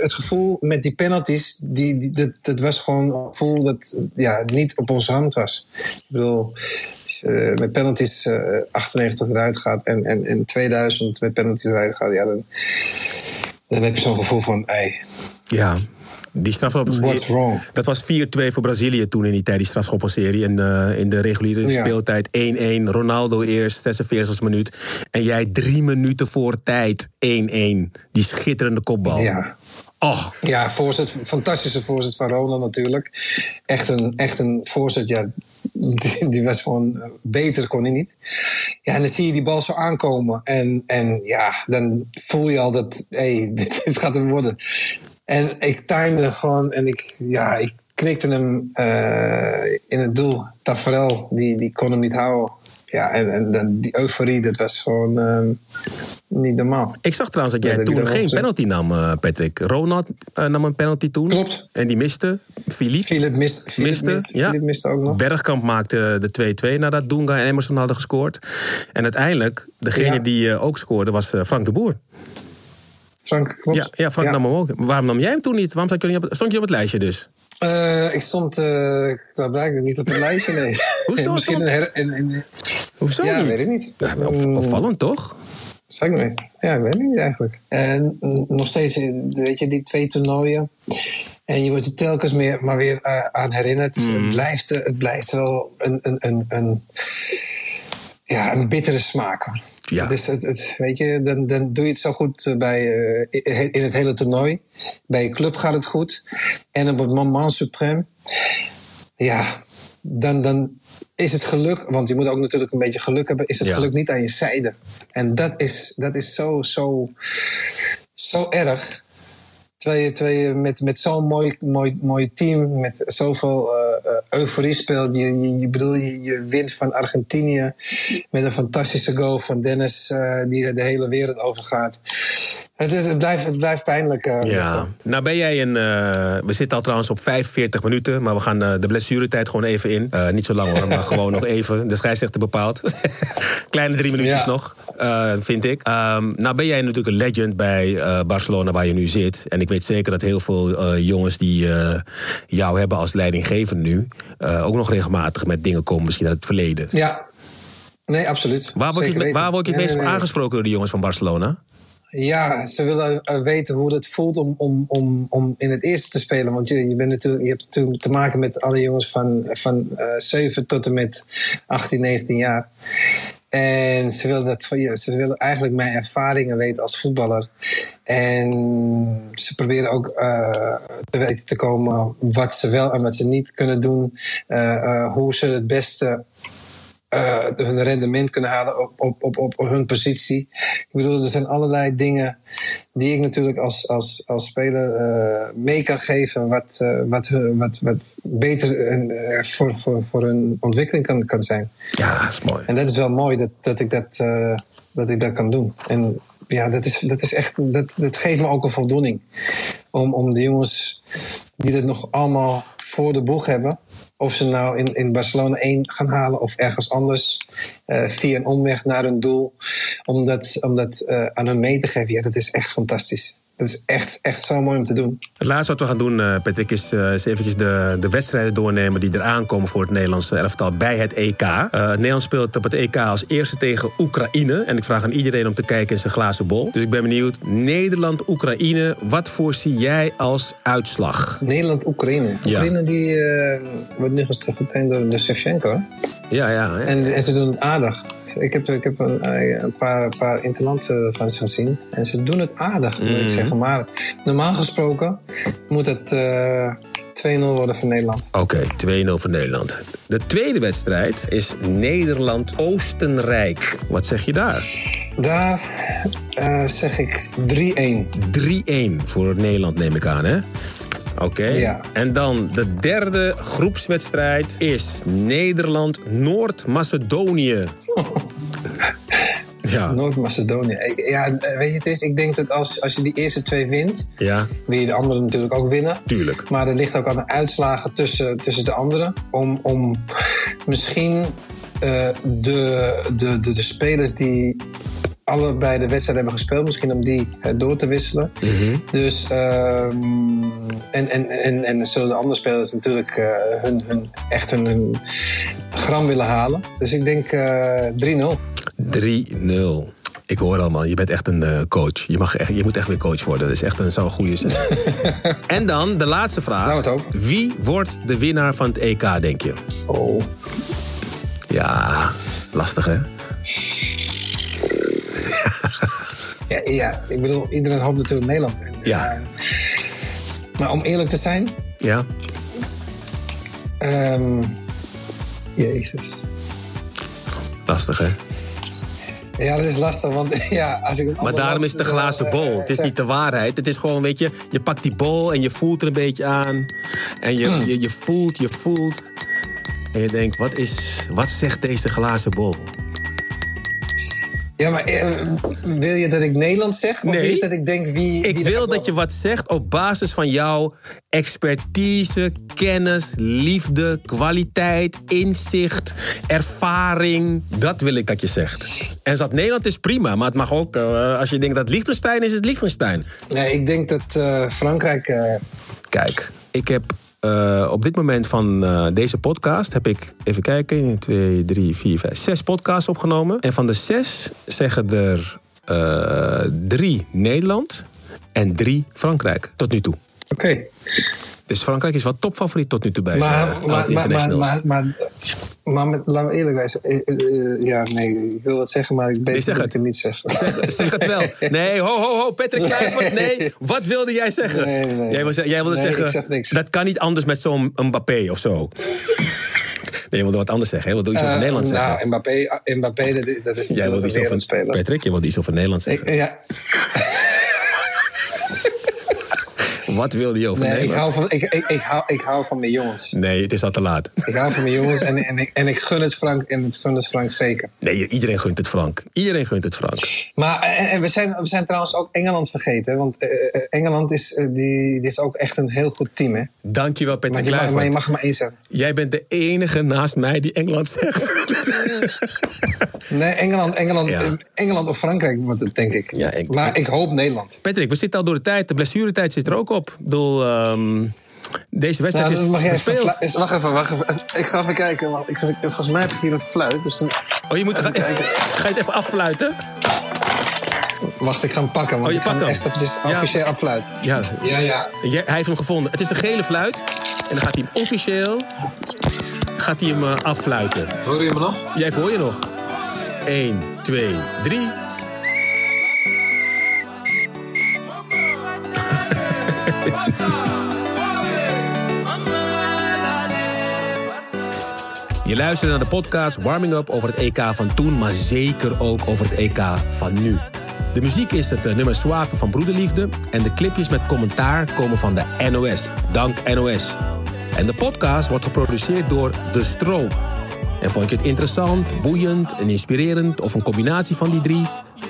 het, gevoel met die penalties, die, die, dat, was gewoon een gevoel dat ja, niet op onze hand was. Ik bedoel, je met penalties uh, 98 eruit gaat en, en, en 2000 met penalties eruit gaat, ja, dan, dan heb je zo'n gevoel van, hey, ja, die strafschoppenserie. Dat was 4-2 voor Brazilië toen in die tijd, die strafschoppenserie. En uh, in de reguliere ja. speeltijd 1-1. Ronaldo eerst, 46 minuut. En jij drie minuten voor tijd 1-1. Die schitterende kopbal. Ja. Och. Ja, voorzet, fantastische voorzet van Ronald natuurlijk. Echt een, echt een voorzet, ja, die, was gewoon beter, kon hij niet. Ja, en dan zie je die bal zo aankomen. En, en ja, dan voel je al dat, hé, hey, dit, gaat hem worden. En ik timde gewoon en ik, ja, ik knikte hem uh, in het doel. Tafarel, die, die kon hem niet houden. Ja, en, en die euforie, dat was gewoon uh, niet normaal. Ik zag trouwens dat jij toen geen penalty nam, uh, Patrick. Ronald nam een penalty toen. Klopt. En die miste. Philippe, Philippe mist, Philippe miste. Mist, ja. Philippe miste ook nog. Bergkamp maakte de 2-2 nadat Dunga en Emerson hadden gescoord. En uiteindelijk, degene ja. die ook scoorde, was Frank de Boer. Frank, klopt. Ja, ja Frank nam hem ook. Waarom nam jij hem toen niet? Waarom stond je, op, stond je op het lijstje dus? Uh, ik stond uh, blijkbaar niet op het lijstje, nee. Hoezo? Misschien een her, Hoezo ja, niet? weet ik niet. Ja, op, opvallend toch? Zeg ik niet. Ja, ik weet het niet eigenlijk. En nog steeds, weet je, die twee toernooien. En je wordt er telkens meer, maar weer uh, aan herinnerd. Mm. Het, blijft, het blijft wel een, een, een, een, ja, een bittere smaak. Ja. Dus het, het, weet je, dan, dan doe je het zo goed bij, uh, in het hele toernooi. Bij je club gaat het goed. En op het moment suprême, ja, dan, dan is het geluk, want je moet ook natuurlijk een beetje geluk hebben, is het Ja. geluk niet aan je zijde. En dat is, dat is zo, zo, zo erg. Terwijl je, terwijl je met, met zo'n mooi, mooi, mooi team, met zoveel uh, euforie speelt. Je, je, je, bedoel, je, je wint van Argentinië met een fantastische goal van Dennis, uh, die de hele wereld overgaat. Het, blijft, het blijft pijnlijk. Uh, Ja. Nou ben jij een... uh, we zitten al trouwens op 45 minuten, maar we gaan uh, de blessuretijd gewoon even in. Niet zo lang hoor, maar gewoon nog even. De scheidsrechter bepaalt. Kleine drie minuutjes Ja. nog, vind ik. Um, nou ben jij natuurlijk een legend bij Barcelona waar je nu zit. En ik weet zeker dat heel veel jongens die jou hebben als leidinggever nu... Ook nog regelmatig met dingen komen misschien uit het verleden. Ja, nee, absoluut. Waar word je, waar word je het meest nee, op nee. aangesproken door de jongens van Barcelona? Ja, ze willen eh, weten hoe het voelt om, om, om, om in het eerste te spelen. Want je, je, bent natuurlijk, je hebt natuurlijk te maken met alle jongens van, van uh, 7 tot en met 18, 19 jaar. En ze willen, dat, ze willen eigenlijk mijn ervaringen weten als voetballer. En ze proberen ook uh, te weten te komen wat ze wel en wat ze niet kunnen doen. Hoe ze het beste uh, hun rendement kunnen halen op, op, op, op hun positie. Ik bedoel, er zijn allerlei dingen die ik natuurlijk als, als, als speler uh, mee kan geven, wat, uh, wat, wat, wat beter voor, voor, voor hun ontwikkeling kan, kan zijn. Ja, dat is mooi. En dat is wel mooi dat, dat, ik, dat, dat ik dat kan doen. En ja, dat, is, dat, is echt, dat, dat geeft me ook een voldoening. Om, om de jongens die het nog allemaal voor de boeg hebben. Of ze nou in, in Barcelona 1 gaan halen of ergens anders. Uh, via een omweg naar hun doel. Om dat, om dat uh, aan hun mee te geven. Ja, dat is echt fantastisch. Dat is echt, echt zo mooi om te doen. Het laatste wat we gaan doen, eh, Patrick, is uh, eens eventjes de, de wedstrijden doornemen die eraan komen voor het Nederlandse elftal bij het EK. Uh, Nederland speelt op het EK als eerste tegen Oekraïne. En ik vraag aan iedereen om te kijken in zijn glazen bol. Dus ik ben benieuwd, Nederland-Oekraïne, wat voorzie jij als uitslag? Nederland-Oekraïne. Oekraïne die uh, wordt nu getraind door de Shevchenko. Ja, ja. ja. En, en, ze doen het aardig. Ik heb, ik heb een, een paar, paar interlanten van ze gezien. En ze doen het aardig, moet ik zeggen. Maar normaal gesproken moet het uh, 2-0 worden voor Nederland. Oké, okay, 2-0 voor Nederland. De tweede wedstrijd is Nederland-Oostenrijk. Wat zeg je daar? Daar uh, zeg ik 3-1. 3-1 voor Nederland, neem ik aan, hè? Oké. Okay. Ja. En dan de derde groepswedstrijd is Nederland-Noord-Macedonië. Ja. Noord-Macedonië. Ja, weet je, het is, ik denk dat als, als je die eerste twee wint, ja. wil je de andere natuurlijk ook winnen. Tuurlijk. Maar er ligt ook aan de uitslagen tussen, tussen de anderen. Om, om misschien uh, de, de, de, de spelers die allebei de wedstrijd hebben gespeeld, misschien om die uh, door te wisselen. Mm -hmm. Dus, um, en, en, en, en zullen de andere spelers natuurlijk uh, hun, hun, echt hun, hun gram willen halen. Dus ik denk 3-0. 3-0. Ik hoor al, man. Je bent echt een uh, coach. Je, mag echt, je moet echt weer coach worden. Dat is echt een zo'n goede zin. en dan de laatste vraag. Nou, het ook. Wie wordt de winnaar van het EK, denk je? Oh. Ja, lastig hè? Ja, ja, ik bedoel, iedereen hoopt natuurlijk Nederland. En, ja. Uh, maar om eerlijk te zijn... Ja. Um, jezus. Lastig hè? Ja, dat is lastig, want ja, als ik het Maar daarom is het een glazen bol. Het is niet de waarheid. Het is gewoon, weet je, je pakt die bol en je voelt er een beetje aan. En je, je, je voelt, je voelt. En je denkt, wat, is, wat zegt deze glazen bol? Ja, maar eh, wil je dat ik Nederland zeg? Of Nee. wil je dat ik denk wie... Ik wie wil dat je wat zegt op basis van jouw expertise, kennis, liefde, kwaliteit, inzicht, ervaring. Dat wil ik dat je zegt. En zat Nederland is prima, maar het mag ook, eh, als je denkt dat Liechtenstein is, is het Liechtenstein. Nee, ik denk dat eh, Frankrijk... Kijk, ik heb eh, op dit moment van eh, deze podcast heb ik, even kijken, 1, 2, 3, 4, 5, 6 podcasts opgenomen. En van de zes zeggen er drie Nederland en drie Frankrijk tot nu toe. Oké. Dus Frankrijk is wel topfavoriet tot nu toe bij Maar, maar, maar, maar, maar, maar, met, laten we eerlijk zijn. Eh, eh, eh, ja, nee, ik wil wat zeggen, maar ik weet dat het. ik het niet zeg. Zeg, zeg het wel. Nee, ho, ho, ho, Patrick Kluivert. Nee, wat wilde jij zeggen? Nee, nee. Jij, wilde, jij wilde Nee, zeggen, ik zeg niks. dat kan niet anders met zo'n Mbappé of zo. Nee, je wilde wat anders zeggen. Je wilde iets over Eh, Nederland zeggen. Nou, Mbappé, Mbappé dat, is- dat is Jij natuurlijk wilde een wereldspeler. Patrick, je wilde iets over Nederland zeggen. Ik, ja, Wat wilde je over nee, ik hou, van, ik, ik, ik, hou, ik hou van mijn jongens. Nee, het is al te laat. Ik hou van mijn jongens en, en, ik, en ik gun het Frank en ik gun het Frank zeker. Nee, iedereen gunt het Frank. Iedereen gunt het Frank. Maar en, en we, zijn, we zijn trouwens ook Engeland vergeten. Want eh, eh, Engeland is, eh, die, die heeft ook echt een heel goed team. Hè? Dankjewel, Maar, Patrick je mag, maar je mag maar één zeggen. Jij bent de enige naast mij die Engeland zegt. Nee, Engeland, Engeland, Ja. eh, Engeland of Frankrijk wordt het, denk ik. Ja, ik- maar ik hoop Nederland. Patrick, we zitten al door de tijd. De blessuretijd zit er ook op. Ik bedoel, ehm, deze wedstrijd Nou, is mag jij even gespeeld. flu- Wacht even, wacht even. Ik ga even kijken. Want ik, volgens mij heb ik hier een fluit. Dus dan, Oh, je moet, ga, ga je het even affluiten? wacht, ik ga hem pakken. Want Oh, je ik pakt hem hem. echt het is Ja. officieel. Ja, Ja, ja. jij- hij heeft hem gevonden. Het is een gele fluit. En dan gaat hij hem officieel gaat hij hem, eh, affluiten. Hoor je me nog? Ja, ik hoor je nog. 1, 2, 3. Je luistert naar de podcast Warming Up over het EK van toen, maar zeker ook over het EK van nu. De muziek is het eh, nummer Suave van Broederliefde en de clipjes met commentaar komen van de NOS. Dank NOS. En de podcast wordt geproduceerd door De Stroom. En vond je het interessant, boeiend en inspirerend of een combinatie van die drie?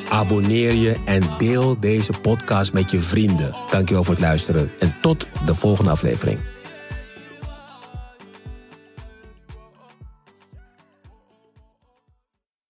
Abonneer je en deel deze podcast met je vrienden. Dankjewel voor het luisteren en tot de volgende aflevering.